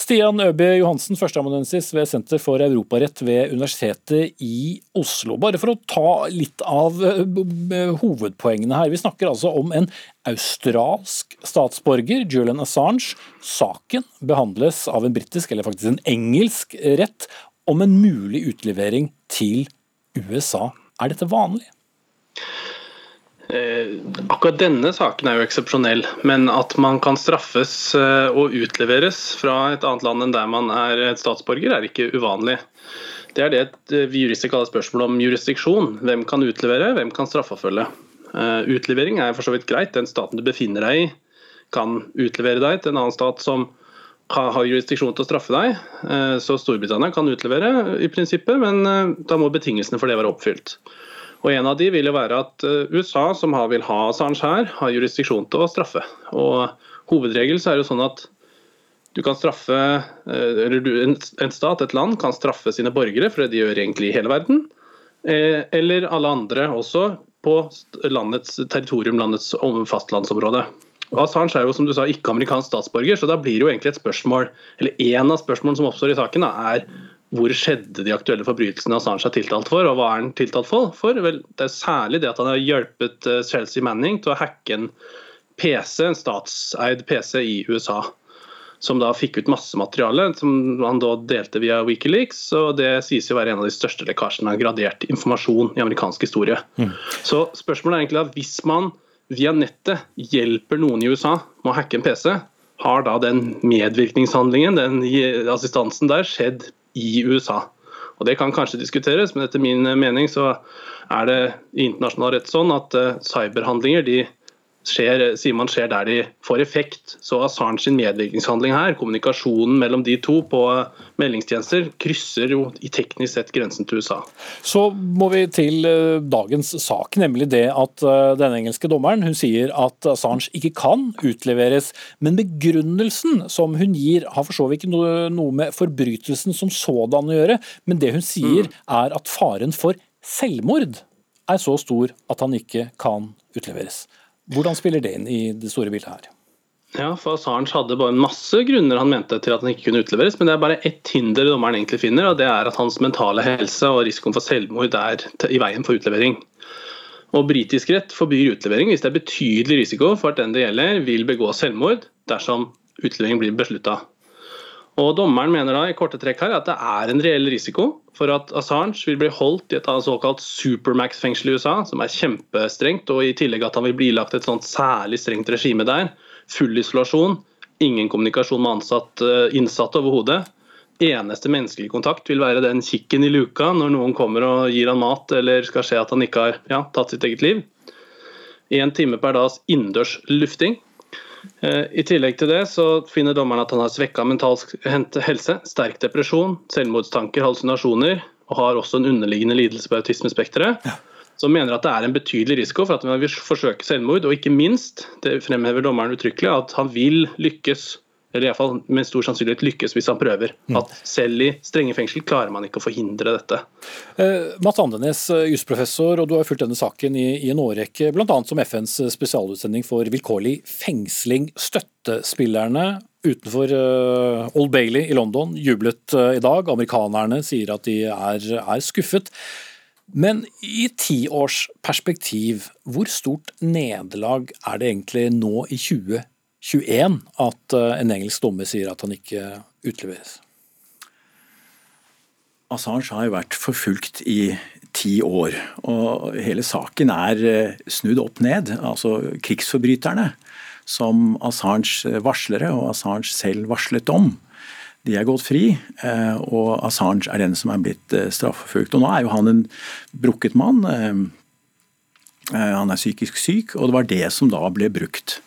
Stian Øby Johansen, førsteamanuensis ved Senter for europarett ved Universitetet i Oslo. Bare for å ta litt av hovedpoengene her. Vi snakker altså om en australsk statsborger, Julian Assange. Saken behandles av en britisk, eller faktisk en engelsk rett, om en mulig utlevering til USA. Er dette vanlig? Eh, akkurat denne saken er jo eksepsjonell, men at man kan straffes eh, og utleveres fra et annet land enn der man er et statsborger, er ikke uvanlig. Det er det eh, vi jurister kaller spørsmål om jurisdiksjon. Hvem kan utlevere, hvem kan straffeforfølge. Utlevering er for så vidt greit. Den staten du befinner deg i, kan utlevere deg til en annen stat som har jurisdiksjon til å straffe deg. Så Storbritannia kan utlevere i prinsippet, men da må betingelsene for det være oppfylt. Og En av de vil jo være at eh, USA, som vil ha Assange her, har jurisdiksjon til å straffe. Og Hovedregel så er det sånn at du kan straffe, eh, en stat, et land, kan straffe sine borgere, for det de gjør egentlig i hele verden. Eh, eller alle andre også på landets territorium, landets fastlandsområde. Assange er jo som du sa ikke amerikansk statsborger, så da blir det jo egentlig et spørsmål, eller en av spørsmålene som oppstår i saken, da, er hvor skjedde de aktuelle forbrytelsene Assange er tiltalt for, og hva er han tiltalt for? Vel, det er særlig det at han har hjulpet eh, Chelsea Manning til å hacke en PC, en statseid PC i USA. Som da fikk ut masse materiale som han da delte via Wikileaks. og Det sies å være en av de største lekkasjene av gradert informasjon i amerikansk historie. Mm. Så spørsmålet er egentlig at hvis man via nettet hjelper noen i USA med å hacke en PC, har da den medvirkningshandlingen, den assistansen der, skjedd i USA? Og Det kan kanskje diskuteres, men etter min mening så er det i internasjonal rett sånn at eh, cyberhandlinger de skjer, man skjer der de får effekt. Så Assange sin medvirkningshandling her, kommunikasjonen mellom de to på meldingstjenester, krysser jo i teknisk sett grensen til USA. Så må vi til eh, dagens sak, nemlig det at eh, den engelske dommeren hun sier at Assange ikke kan utleveres. Men begrunnelsen som hun gir har for så vidt ikke noe med forbrytelsen som sådan å gjøre, men det hun sier mm. er at faren for selvmord er så stor at han ikke kan utleveres. Hvordan spiller det inn i det store bildet her? Ja, for Assange hadde bare masse grunner han mente til at han ikke kunne utleveres, men det er bare ett hinder dommeren egentlig finner, og det er at hans mentale helse og risikoen for selvmord er i veien for utlevering. Og Britisk rett forbyr utlevering hvis det er betydelig risiko for at den det gjelder vil begå selvmord dersom utlevering blir beslutta. Og Dommeren mener da i korte trekk her at det er en reell risiko for at Assange vil bli holdt i et såkalt supermax-fengsel i USA, som er kjempestrengt, og i tillegg at han vil bli ilagt et sånt særlig strengt regime der. Full isolasjon, ingen kommunikasjon med ansatt, eh, innsatte overhodet. Eneste menneskelige kontakt vil være den kikken i luka når noen kommer og gir han mat eller skal se at han ikke har ja, tatt sitt eget liv. Én time per dags innendørs lufting. Eh, I tillegg til det så finner dommeren at han har svekka mental helse, sterk depresjon, selvmordstanker, hallusinasjoner, og har også en underliggende lidelse på autismespekteret. Ja. Som mener at det er en betydelig risiko for at han vil forsøke selvmord, og ikke minst, det fremhever dommeren uttrykkelig, at han vil lykkes eller iallfall med stor sannsynlighet lykkes hvis han prøver. Mm. At selv i strenge fengsel klarer man ikke å forhindre dette. Eh, Mats Andenes, eh, jusprofessor, og du har fulgt denne saken i, i en årrekke, bl.a. som FNs spesialutsending for vilkårlig fengsling. Støttespillerne utenfor uh, Old Bailey i London jublet uh, i dag. Amerikanerne sier at de er, er skuffet. Men i tiårs perspektiv, hvor stort nederlag er det egentlig nå i 2020? 21 at eh, en engelsk dommer sier at han ikke utleveres. Assange har jo vært forfulgt i ti år, og hele saken er eh, snudd opp ned. Altså krigsforbryterne som Assange varslere og Assange selv varslet om. De er gått fri, eh, og Assange er den som er blitt straffeforfulgt. Og nå er jo han en brukket mann. Han er psykisk syk, og det var det som da ble brukt Eh,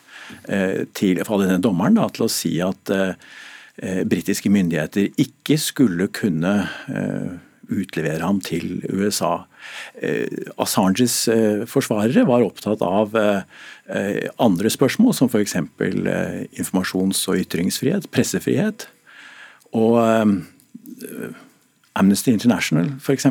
til fra denne dommeren da, til å si at eh, eh, britiske myndigheter ikke skulle kunne utlevere ham til USA. Assanges forsvarere var opptatt av andre spørsmål, som f.eks. informasjons- og ytringsfrihet, pressefrihet. Og Amnesty International f.eks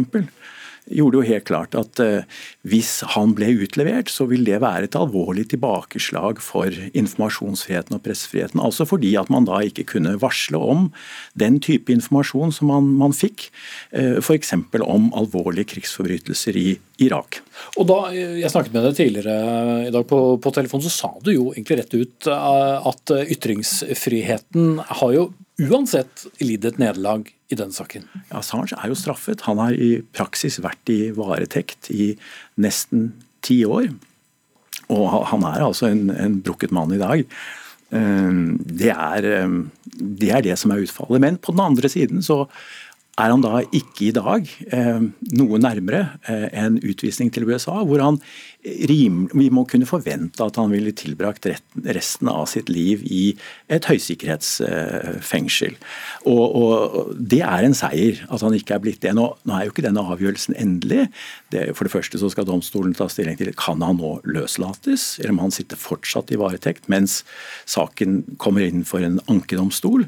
gjorde jo helt klart at eh, hvis han ble utlevert, så vil det være et alvorlig tilbakeslag for informasjonsfriheten og pressefriheten. Altså fordi at man da ikke kunne varsle om den type informasjon som man, man fikk, eh, f.eks. om alvorlige krigsforbrytelser i Irak. Og da Jeg snakket med deg tidligere i dag på, på telefon, så sa du jo egentlig rett ut eh, at ytringsfriheten har jo uansett lidd et nederlag i den saken? Ja, Assange er jo straffet. Han har i praksis vært i varetekt i nesten ti år. Og han er altså en, en brukket mann i dag. Det er, det er, det som er utfallet. Men på den andre siden så er han da ikke i dag eh, noe nærmere eh, en utvisning til USA, hvor han rim, vi må kunne forvente at han ville tilbrakt resten av sitt liv i et høysikkerhetsfengsel. Og, og, Det er en seier at han ikke er blitt det. Nå, nå er jo ikke denne avgjørelsen endelig. Det, for det første så skal domstolen ta stilling til kan han nå løslates, eller om han sitter fortsatt i varetekt mens saken kommer inn for en ankedomstol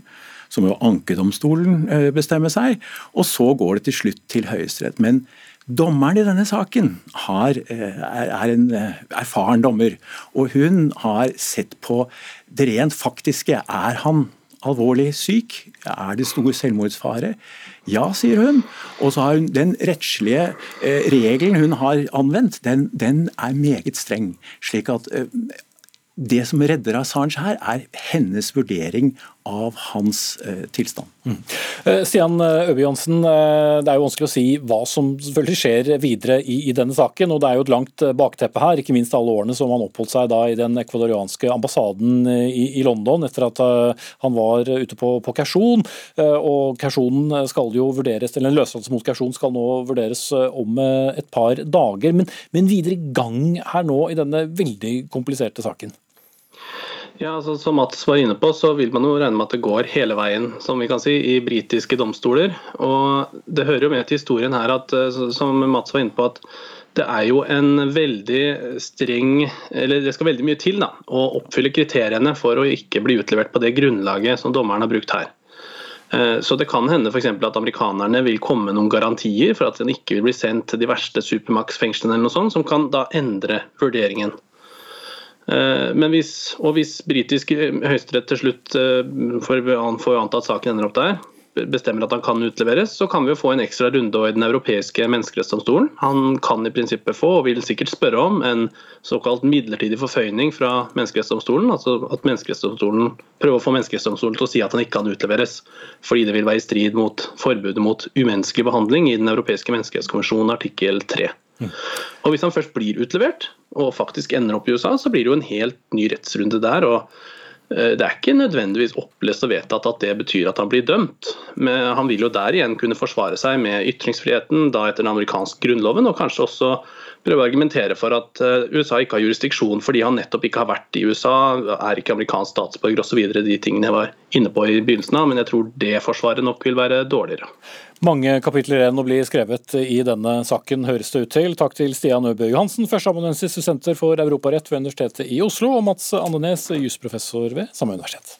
så må jo ankedomstolen eh, bestemme seg. Og så går det til slutt til Høyesterett. Men Dommeren i denne saken har, er, er en erfaren dommer, og hun har sett på det rent faktiske. Er han alvorlig syk? Er det stor selvmordsfare? Ja, sier hun. Og så har hun den rettslige eh, regelen hun har anvendt, den, den, er meget streng. slik at eh, det som redder Assange her, er hennes vurdering av hans eh, tilstand. Mm. Eh, Stian Øby Øbe Johnsen, eh, det er jo vanskelig å si hva som selvfølgelig skjer videre i, i, denne saken. og Det er jo et langt bakteppe her, ikke minst alle årene som han oppholdt seg da i den ekvadorianske ambassaden i, i London etter at han var ute på, på kausjon. Uh, og kausjonen skal jo vurderes, eller En løslatelse mot kausjon skal nå vurderes om et par dager. Men, men videre gang her nå i denne veldig kompliserte saken? Ja, altså Som Mats var inne på, så vil man jo regne med at det går hele veien som vi kan si, i britiske domstoler. Og Det hører jo med til historien her at, eh, som Mats var inne på, at det er jo en veldig streng Eller det skal veldig mye til da, å oppfylle kriteriene for å ikke bli utlevert på det grunnlaget som dommeren har brukt her. Eh, så det kan hende f.eks. at amerikanerne vil komme med noen garantier for at den ikke vil bli sendt til de verste supermax-fengslene eller noe sånt, som kan da endre vurderingen. Eh, men hvis, og hvis britisk høyesterett til slutt eh, får antatt saken ender opp der, bestemmer at han kan utleveres, så kan vi jo få en ekstra runde i Den europeiske menneskerettsdomstolen. Han kan i prinsippet få, og vil sikkert spørre om, en såkalt midlertidig forføyning fra menneskerettsdomstolen. Altså at menneskerettsdomstolen prøver å få menneskerettsdomstolen til å si at han ikke kan utleveres, fordi det vil være i strid mot forbudet mot umenneskelig behandling i Den europeiske menneskerettskonvensjonen artikkel 3. Og Hvis han først blir utlevert og faktisk ender opp i USA, så blir det jo en helt ny rettsrunde der. og eh, det er ikke nødvendigvis opplest og vedtatt at det betyr at han blir dømt. Men han vil jo der igjen kunne forsvare seg med ytringsfriheten da etter den amerikanske grunnloven, og kanskje også prøve å argumentere for at eh, USA ikke har jurisdiksjon fordi han nettopp ikke har vært i USA, er ikke amerikansk statsborger osv. De tingene jeg var inne på i begynnelsen av, men jeg tror det forsvaret nok vil være dårligere. Mange kapitler igjen å bli skrevet i denne saken, høres det ut til. Takk til Stian Øbø Johansen, førsteamanuensis ved Senter for europarett ved Universitetet i Oslo, og Mats Andenes, jusprofessor ved samme universitet.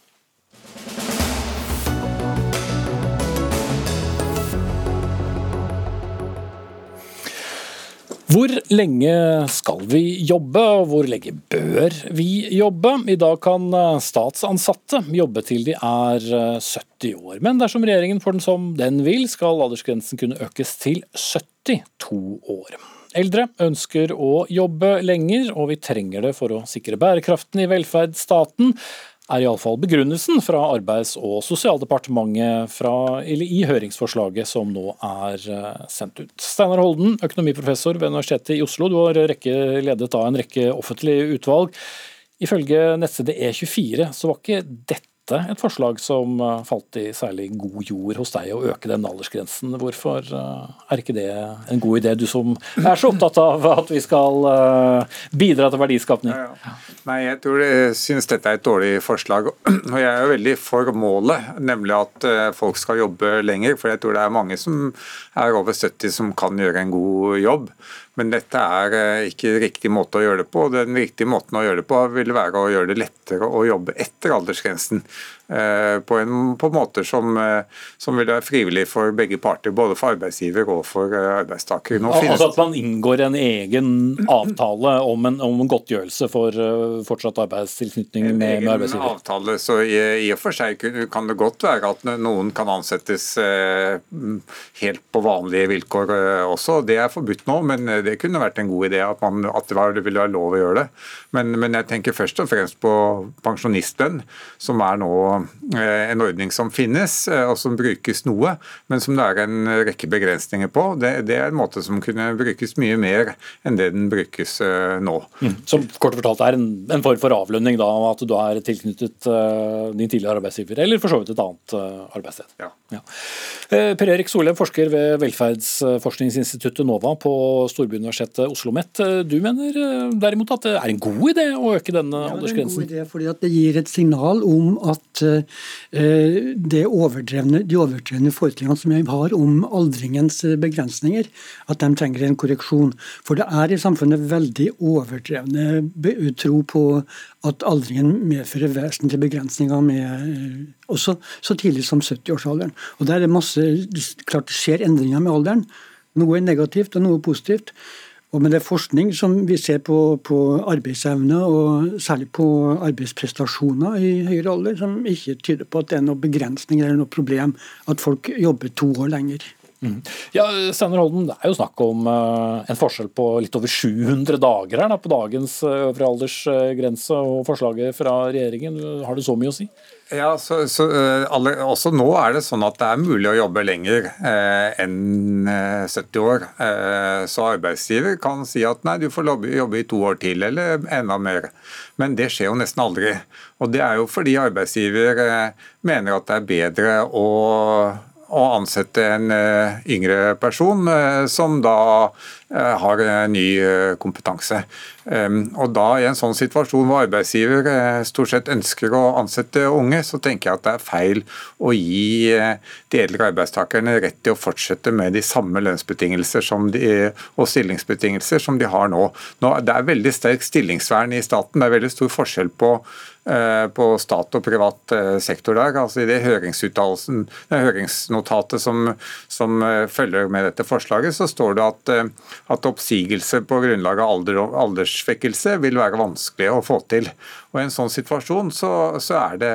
Hvor lenge skal vi jobbe, og hvor lenge bør vi jobbe? I dag kan eh, statsansatte jobbe til de er 70 eh, år. Men dersom regjeringen får den som den vil, skal aldersgrensen kunne økes til 72 år. Eldre ønsker å jobbe lenger, og vi trenger det for å sikre bærekraften i velferdsstaten er iallfall begrunnelsen fra Arbeids- og sosialdepartementet fra, i høringsforslaget som nå er eh, sendt ut. Steinar Holden, økonomiprofessor ved Universitetet i Oslo, du har rekke, ledet av en rekke offentlige utvalg. Ifølge nettstedet E24 så var ikke dette dette et forslag som eh, falt i særlig god jord hos deg, å øke den aldersgrensen. Hvorfor eh, er ikke det en god idé, du som er så opptatt av at vi skal eh, bidra til verdiskapning? Ja, ja. Nei, jeg tror jeg synes dette er et dårlig forslag. Og jeg er jo veldig for målet, nemlig at folk skal jobbe lenger. For jeg tror det er mange som er over 70 som kan gjøre en god jobb. Men dette er ikke riktig måte å gjøre det på. Den riktige måten å gjøre det på vil være å gjøre det lettere å jobbe etter aldersgrensen. Eh, på en på måter som, eh, som, vil være frivillig for begge parter, både for arbeidsgiver og for eh, arbeidstaker. Nå altså At man inngår en egen avtale om en, om en godtgjørelse for fortsatt arbeidstilknytning med, med arbeidsgiver? En avtale, så i, i, og for seg kan det godt være at noen kan ansettes helt på vanlige vilkår også. Det er forbudt nå, men det kunne vært en god idé at, man, at det ville være lov å gjøre det. Men, men jeg tenker først og fremst på pensjonistlønn, som er nå en ordning som finnes, eh, og som brukes noe, men som det er en rekke begrensninger på. Det, det er en måte som kunne brukes mye mer enn det den brukes eh, nå. Mm. Som kort fortalt er en, en, form for avlønning da, at du er tilknyttet uh, din tidligere arbeidsgiver, eller for så vidt et annet uh, arbeidssted. Ja. Ja. Uh, per Erik Solheim, forsker ved velferdsforskningsinstituttet NOVA på Storbyuniversitetet Oslo OsloMet. Du mener derimot at det er en god idé å øke denne ja, aldersgrensen? Det er en god idé fordi det gir et signal om at Eh, overdrevne, de overdrevne forestillingene som vi har om aldringens begrensninger, at de trenger en korreksjon. For det er i samfunnet veldig overdrevne tro på at aldringen medfører vesentlige begrensninger med, eh, også så tidlig som 70-årsalderen. Og Der er det masse, klart skjer endringer med alderen. Noe er negativt og noe er positivt. Og med det forskning som vi ser på, på, arbeidsevne, og særlig på arbeidsprestasjoner i høyere alder, som ikke tyder på at det er noe begrensning eller noe problem at folk jobber to år lenger. Mm. Ja, Steinar Holden, Det er jo snakk om uh, en forskjell på litt over 700 dager her da, på dagens øvre uh, aldersgrense og forslaget fra regjeringen. Har det så mye å si? Ja, så, så alle, Også nå er det sånn at det er mulig å jobbe lenger eh, enn 70 år. Eh, så arbeidsgiver kan si at nei, du får jobbe, i to år til, eller enda mer. Men det skjer jo nesten aldri. Og det er jo fordi arbeidsgiver mener at det er bedre å å ansette en eh, yngre person eh, som da har ny kompetanse. Ehm, og da I en sånn situasjon hvor arbeidsgiver stort sett ønsker å ansette unge, så tenker jeg at det er feil å gi de eldre arbeidstakerne rett til å fortsette med de samme lønnsbetingelser de, og stillingsbetingelser som de har nå. nå. Det er veldig sterk stillingsvern i staten. Det er veldig stor forskjell på Eh, på stat og privat eh, sektor der. altså I det høringsnotatet som, som, eh, følger med dette forslaget, så står det at, at oppsigelse på grunnlag av alder alderssvekkelse vil være vanskelig å få til. Og I en sånn situasjon så, så er det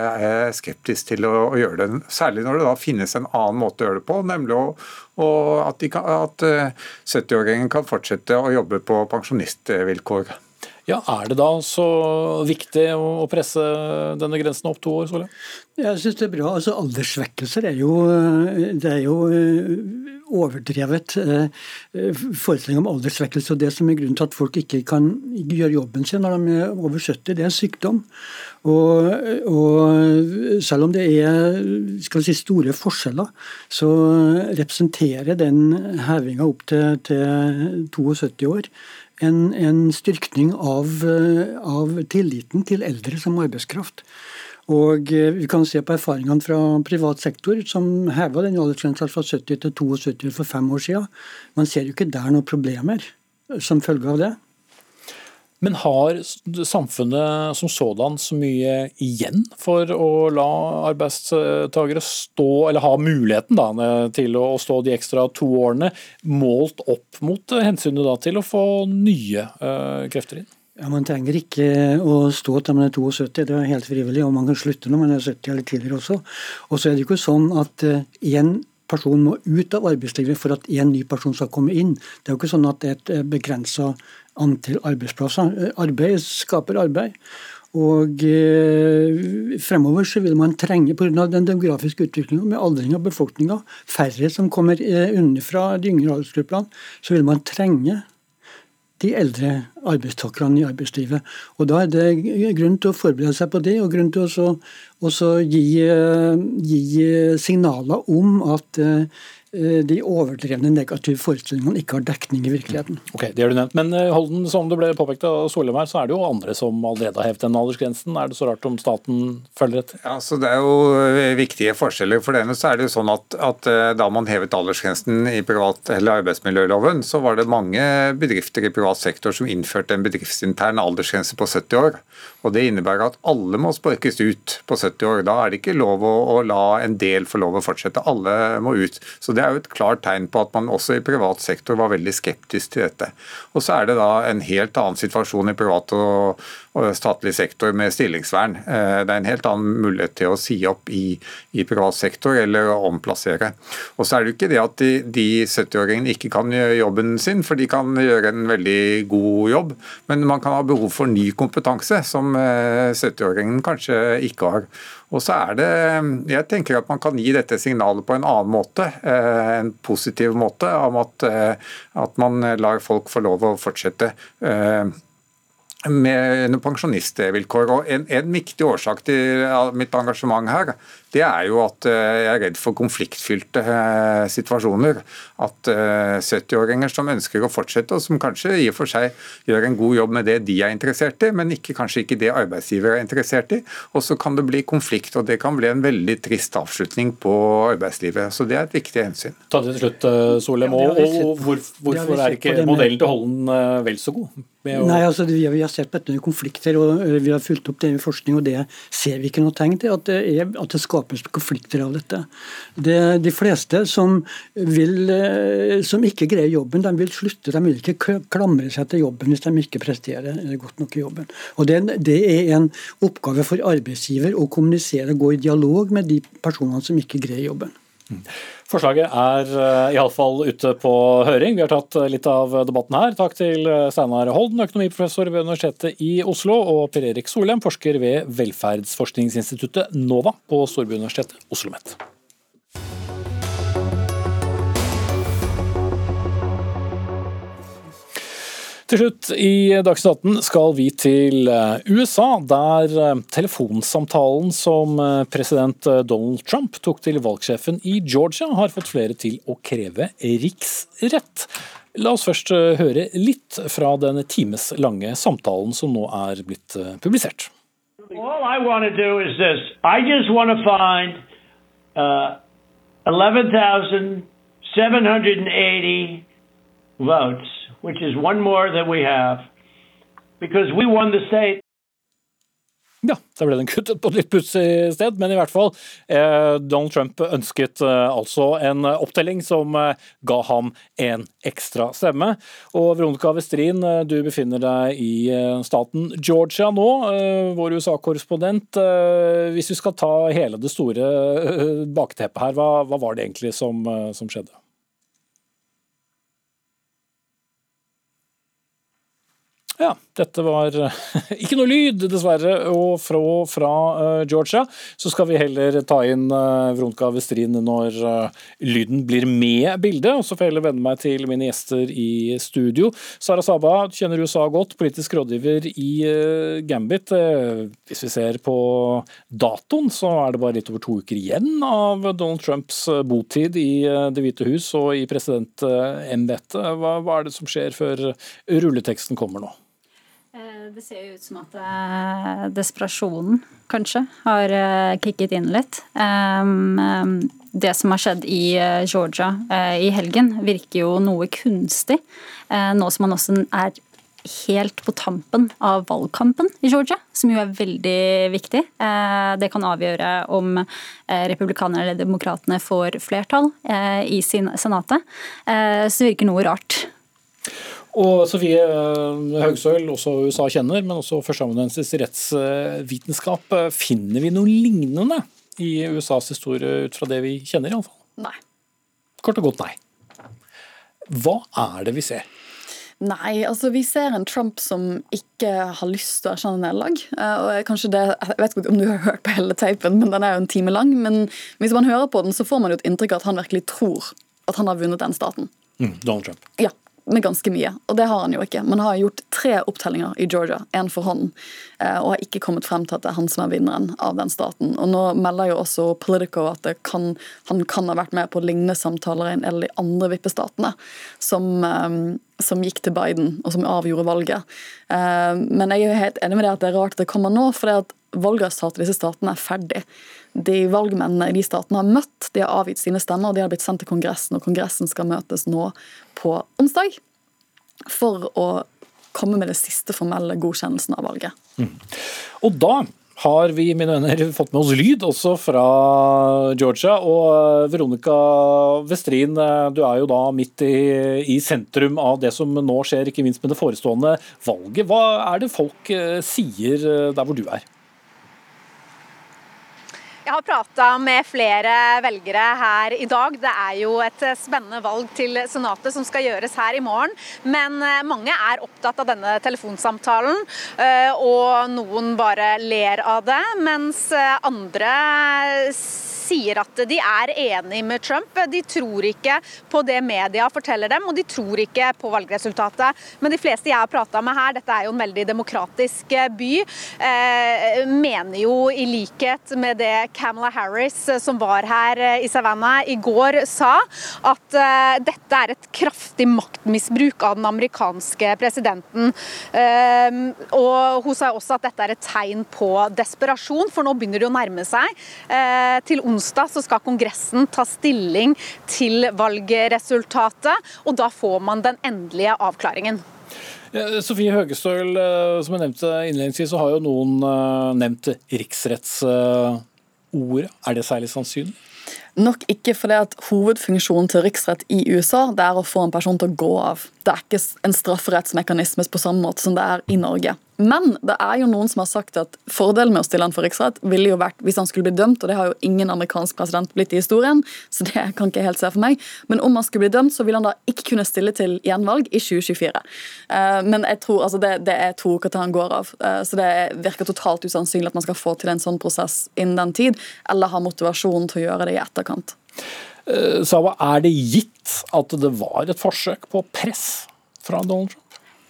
skeptisk til å, å, gjøre det. Særlig når det da finnes en annen måte å gjøre det på, nemlig å, at, at 70-åringen kan fortsette å jobbe på pensjonistvilkår. Ja, Er det da så viktig å presse denne grensen opp to år? Solheim? Jeg synes det er bra. Altså, Alderssvekkelser er jo, det er jo eh, overdrevet eh, forestilling om alderssvekkelse. og Det som er grunnen til at folk ikke kan gjøre jobben sin når de er over 70, det er sykdom. Og, og selv om det er si, store forskjeller, så representerer den hevinga opp til, til 72 år en, en styrkning av, av, tilliten til eldre som arbeidskraft. Og eh, Vi kan se på erfaringene fra privat sektor, som heva den aldersgrensa fra 70 til 72 for fem år siden. Man ser jo ikke der noen problemer som følge av det. Men har samfunnet som sådan så mye igjen for å la arbeidstakere stå, eller ha muligheten da, til å stå de ekstra to årene, målt opp mot hensynet da, til å få nye krefter inn? Ja, Man trenger ikke å stå til man er 72, det er helt frivillig. Og man kan slutte når man er 70 eller tidligere også. Og så er det jo ikke sånn at én uh, person må ut av arbeidslivet for at en ny person skal komme inn. Det er jo ikke sånn at det er et eh, begrensa antall arbeidsplasser. Eh, arbeid skaper arbeid. Og eh, fremover så vil man trenge, pga. den demografiske utviklinga med aldring av befolkninga, færre som kommer eh, underfra de yngre aldersgruppene, så vil man trenge de eldre arbeidstakerne i arbeidslivet. Og Da er det grunn til å forberede seg på det, og grunn til å gi, eh, gi signaler om at eh, de overdrevne negative forestillingene ikke har dekning i virkeligheten. Ok, det har du nevnt. Men eh, Holden, som det ble påpekt av Solheim her, så er det jo andre som allerede har hevet den aldersgrensen. Er det så rart om staten følger etter? Ja, så Det er jo eh, viktige forskjeller. For det ene så er det jo sånn at, at da man hevet aldersgrensen i privat eller arbeidsmiljøloven, så var det mange bedrifter i privat sektor som innførte en bedriftsintern aldersgrense på 70 år. Og Det innebærer at alle må sparkes ut på 70 år. Da er det ikke lov å, å la en del få lov å fortsette. Alle må ut. Så Det er jo et klart tegn på at man også i privat sektor var veldig skeptisk til dette. Og så er det da en helt annen situasjon i privat og, og statlig sektor med stillingsvern. Eh, det er en helt annen mulighet til å si opp i, i privat sektor eller omplassere. Og så er det jo ikke det at de, de 70-åringene ikke kan gjøre jobben sin, for de kan gjøre en veldig god jobb, men man kan ha behov for ny kompetanse som 70-åringen eh, kanskje ikke har. Og så er det, Jeg tenker at man kan gi dette signalet på en annen måte, eh, en positiv måte, om at, eh, at man lar folk få lov å fortsette med pensjonistvilkår. Og en, en viktig årsak til mitt engasjement her, det er jo at eh, jeg er redd for konfliktfylte eh, situasjoner. At 70-åringer eh, som ønsker å fortsette, og som kanskje i og for seg gjør en god jobb med det de er interessert i, men ikke, kanskje ikke det arbeidsgiver er interessert i. Og så kan det bli konflikt, og det kan bli en veldig trist avslutning på arbeidslivet. Så det er et viktig hensyn. Ta det til slutt, Solheim. Og, og hvor, hvorfor er ikke modellen til Holden vel så god? Nei, altså Vi har sett på dette med konflikter, og vi har fulgt opp det med forskning, og det ser vi ikke noe tegn til. At det, er, at det skapes konflikter av dette. Det, de fleste som, vil, som ikke greier jobben, de vil slutte. De vil ikke klamre seg til jobben hvis de ikke presterer godt nok i jobben. Og Det, det er en oppgave for arbeidsgiver å kommunisere og gå i dialog med de personene som ikke greier jobben. Forslaget er uh, iallfall ute på høring. Vi har tatt eh, litt av debatten her. Takk til eh, Steinar Holden, økonomiprofessor ved Universitetet i Oslo, og Per Erik Solheim, forsker ved velferdsforskningsinstituttet NOVA på Storbyuniversitetet OsloMet. Til slutt i Dagsnytt 18 skal vi til eh, USA, der eh, telefonsamtalen som eh, president Donald Trump tok til valgsjefen i Georgia, har fått flere til å kreve riksrett. La oss først høre litt fra den times lange samtalen som nå er blitt publisert. All I want to do is this. I just want to find uh, 11,780 votes which is one more that we have, because we won the state. Ja, da ble den kuttet på et litt pussig sted, men i hvert fall. Eh, Donald Trump ønsket eh, altså en opptelling som eh, ga ham en ekstra stemme. Og Veronica Westrin, eh, du befinner deg i eh, staten Georgia nå, eh, vår USA-korrespondent. Hvis vi skal ta hele det store bakteppet her, hva, hva var det egentlig som, som skjedde? Ja, dette var eh, ikke noe lyd, dessverre. Og fra, fra uh, Georgia så skal vi heller ta inn uh, Vronka Westrin når uh, lyden blir med bildet. Og så får jeg heller venne meg til mine gjester i studio. Sara Saba kjenner USA godt, politisk rådgiver i Gambit. hvis vi ser på datoen, så er det bare litt over to uker igjen av Donald Trumps botid i Det hvite hus og i presidentembetet. Hva, hva er det som skjer før rulleteksten kommer nå? Eh, det ser jo ut som at eh, desperasjonen kanskje har eh, kicket inn litt. Det som har skjedd i Georgia i helgen, virker jo noe kunstig. Nå som man også er helt på tampen av valgkampen i Georgia, som jo er veldig viktig. Det kan avgjøre om republikanerne eller demokratene får flertall i Senatet. Så det virker noe rart. Og Sofie eh, Høgsøl, også USA kjenner, men også førsteamanuensis i rettsvitenskap. Finner vi noe lignende i USAs historie ut fra det vi kjenner, iallfall? Nei. Kort og godt nei. Hva er det vi ser? Nei, altså vi ser en Trump som ikke har lyst til å erkjenne nederlag. Eh, og kanskje det, Jeg vet ikke om du har hørt på hele teipen, men den er jo en time lang. Men hvis man hører på den, så får man jo et inntrykk av at han virkelig tror at han har vunnet den staten. Mm, Donald Trump. Ja, med ganske mye. Og det har han jo ikke. Man har gjort tre opptellinger i Georgia, én for hånden, eh, og har ikke kommet frem til at det er han som er vinneren av den staten. Og nå melder jo også Politico at kan, han kan ha vært med på lignende samtaler i en de andre vippestatene som, eh, som gikk til Biden, og som avgjorde valget. Eh, men jeg er jo helt enig med det at det er rart at det kommer nå, for det at valgresultatet i disse statene er ferdig de valgmennene i de statene har møtt. De har avgitt sine stemmer, og de har blitt sendt til Kongressen. og Kongressen skal møtes nå på onsdag for å komme med det siste formelle godkjennelsen av valget. Mm. Og da har vi mine venner, fått med oss lyd også fra Georgia. Og eh, Veronica Westrin, eh, du er jo da midt i, i, sentrum av det som nå skjer, ikke minst med det forestående valget. Hva er det folk eh, sier der hvor du er? Jeg har prata med flere velgere her i dag. Det er jo et spennende valg til Senatet som skal gjøres her i morgen. Men eh, mange er opptatt av denne telefonsamtalen, eh, og noen bare ler av det. Mens eh, andre sier at de er enig med Trump. De tror ikke på det media forteller dem, og de tror ikke på valgresultatet. Men de fleste jeg har prata med her, dette er jo en veldig demokratisk eh, by, eh, mener jo i likhet med det Camela Harris, eh, som var her i Savannah i går, sa, at dette er et kraftig maktmisbruk av den amerikanske presidenten. Eh, og hun sa også at dette er et tegn på desperasjon, for nå begynner det å nærme seg. til onsdag onsdag så skal Kongressen ta stilling til valgresultatet, og da får man den endelige avklaringen. Sofie Høgestøl, som jeg nevnte innledningsvis, så har jo noen nevnt riksrettsordet. Er det særlig sannsynlig? Nok ikke fordi at hovedfunksjonen til riksrett i USA det er å få en person til å gå av. Det er ikke en strafferettsmekanisme på samme måte som det er i Norge. Men det er jo noen som har sagt at fordelen med å stille han for riksrett ville jo vært hvis han skulle bli dømt, og det har jo ingen amerikansk president blitt i historien, så det kan ikke jeg helt se for meg. Men om han skulle bli dømt, så ville han da ikke kunne stille til gjenvalg i 2024. Eh, men jeg tror altså det, det er to uker til han går av, eh, så det virker totalt usannsynlig at man skal få til en sånn prosess innen den tid, eller ha motivasjon til å gjøre det i etterkant. Så er det gitt at det var et forsøk på press fra Donald Trump?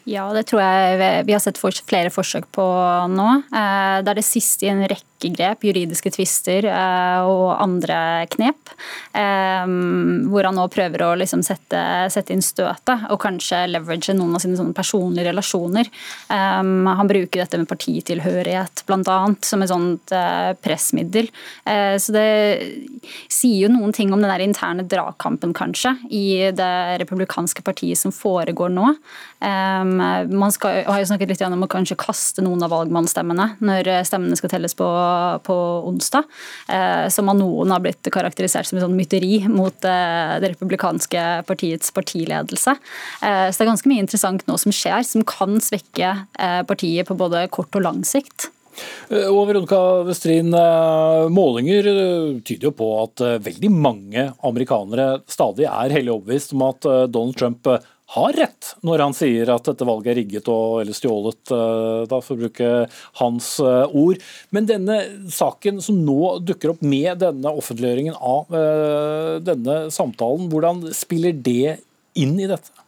Ja, det tror jeg vi har sett flere forsøk på nå. Det er det siste i en rekke grep, juridiske tvister eh, og andre knep. Eh, hvor han nå prøver å liksom sette, sette, inn støtet og kanskje leverage noen av sine personlige relasjoner. Eh, han bruker dette med partitilhørighet bl.a. som et sånt pressmiddel. Så det sier jo noen ting om den der interne dragkampen, kanskje, i det republikanske partiet som foregår nå. Man skal, har jo snakket litt om å kanskje kaste noen av valgmannsstemmene når stemmene skal telles på på onsdag, eh, som av noen har blitt karakterisert som en sånn mytteri mot eh, det republikanske partiets partiledelse. Eh, så det er ganske mye interessant nå som skjer, som kan svekke partiet på både kort og lang sikt. Og Veronica Westrin, Målinger tyder jo på at veldig mange amerikanere stadig er hellig overbevist om at Donald Trump har rett når han sier at dette valget er rigget og, eller stjålet, eh, da, for å bruke hans eh, ord. Men denne saken som nå dukker opp med denne offentliggjøringen av uh, denne samtalen, hvordan spiller det inn i dette?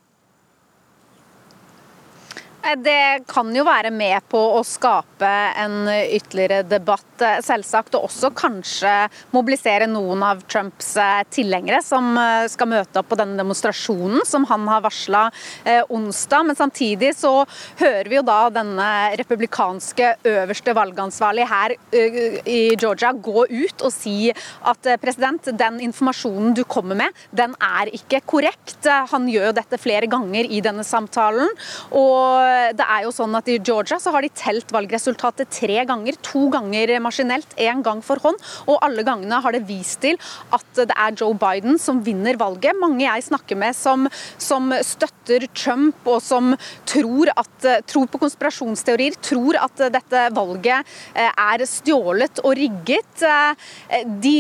Det kan jo være med på å skape en ytterligere debatt, selvsagt. Og også kanskje mobilisere noen av Trumps eh, tilhengere som eh, skal møte opp på denne demonstrasjonen som han har varsla eh, onsdag. Men samtidig så hører vi jo da denne republikanske øverste valgansvarlige her i Georgia gå ut og si at president, den informasjonen du kommer med, den er ikke korrekt. Han gjør jo dette flere ganger i denne samtalen. og det er jo sånn at I Georgia så har de telt valgresultatet tre ganger. To ganger maskinelt, én gang for hånd. Og alle gangene har det vist til at det er Joe Biden som vinner valget. Mange jeg snakker med som, som støtter Trump og som tror, at, tror på konspirasjonsteorier, tror at dette valget eh, er stjålet og rigget. Eh, de,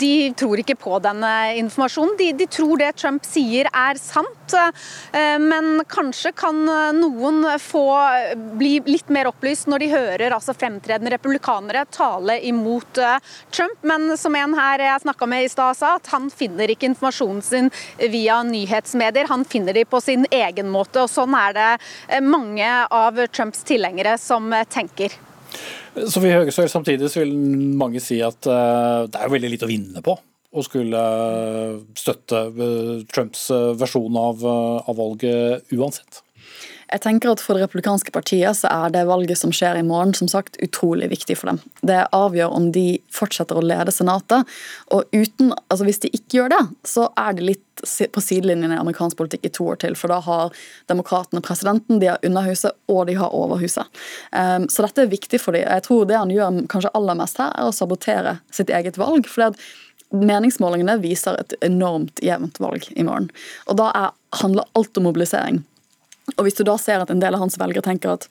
de tror ikke på denne informasjonen. De, de tror det Trump sier er sant. Eh, men kanskje kan noen få bli litt mer opplyst når de hører altså fremtredende republikanere tale imot eh, Trump. Men som en her jeg snakka med i stad sa, at han finner ikke informasjonen sin via nyhetsmedier. Han finner de på sin egen måte. og Sånn er det eh, mange av Trumps tilhengere som tenker. Sofie Høgesøl, samtidig vil mange si at det er veldig lite å vinne på å skulle støtte Trumps versjon av, av valget uansett? Jeg tenker at For det republikanske partiet så er det valget som skjer i morgen, som sagt, utrolig viktig for dem. Det avgjør om de fortsetter å lede Senatet. og uten, altså Hvis de ikke gjør det, så er de litt på sidelinjen i amerikansk politikk i to år til. For da har demokratene presidenten, de har Underhuset og de har Overhuset. Um, så dette er viktig for dem. Jeg tror det han gjør kanskje aller mest her, er å sabotere sitt eget valg. fordi at Meningsmålingene viser et enormt jevnt valg i morgen. Og Da er, handler alt om mobilisering. Og hvis du da ser at en del av hans velgere tenker at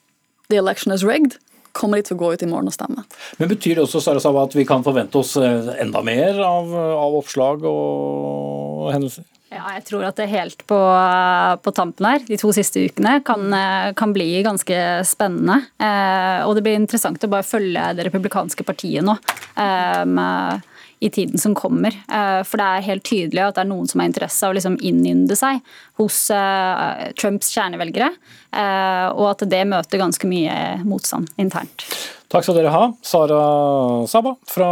the election is rigged, kommer de til å gå ut i morgen og stemme. Men Betyr det også Sarasava, at vi kan forvente oss eh, enda mer av, av oppslag og hendelser? Ja, jeg tror at det helt på, på, tampen her, de to siste ukene, kan, eh, kan bli ganske spennende. Eh, og det blir interessant å bare følge det republikanske partiet nå. Eh, i tiden som kommer. Eh, for det er helt tydelig at det er noen som har interesse av å liksom innynde seg hos eh, Trumps kjernevelgere, eh, og at det møter ganske mye motstand internt. Takk skal dere ha. Sara Saba fra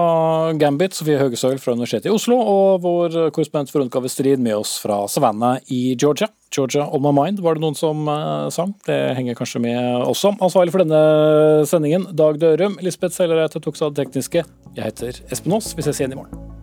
Gambit, Sofie Høgesøl fra Universitetet i Oslo og vår korrespondent Veronica Westrid med oss fra Savannah i Georgia. Georgia on my mind, var det noen som sang. Det henger kanskje med også. Ansvarlig for denne sendingen, Dag Dørum. Lisbeth Sellereite tok seg av det tekniske. Jeg heter Espen Aas. Vi ses igjen i morgen.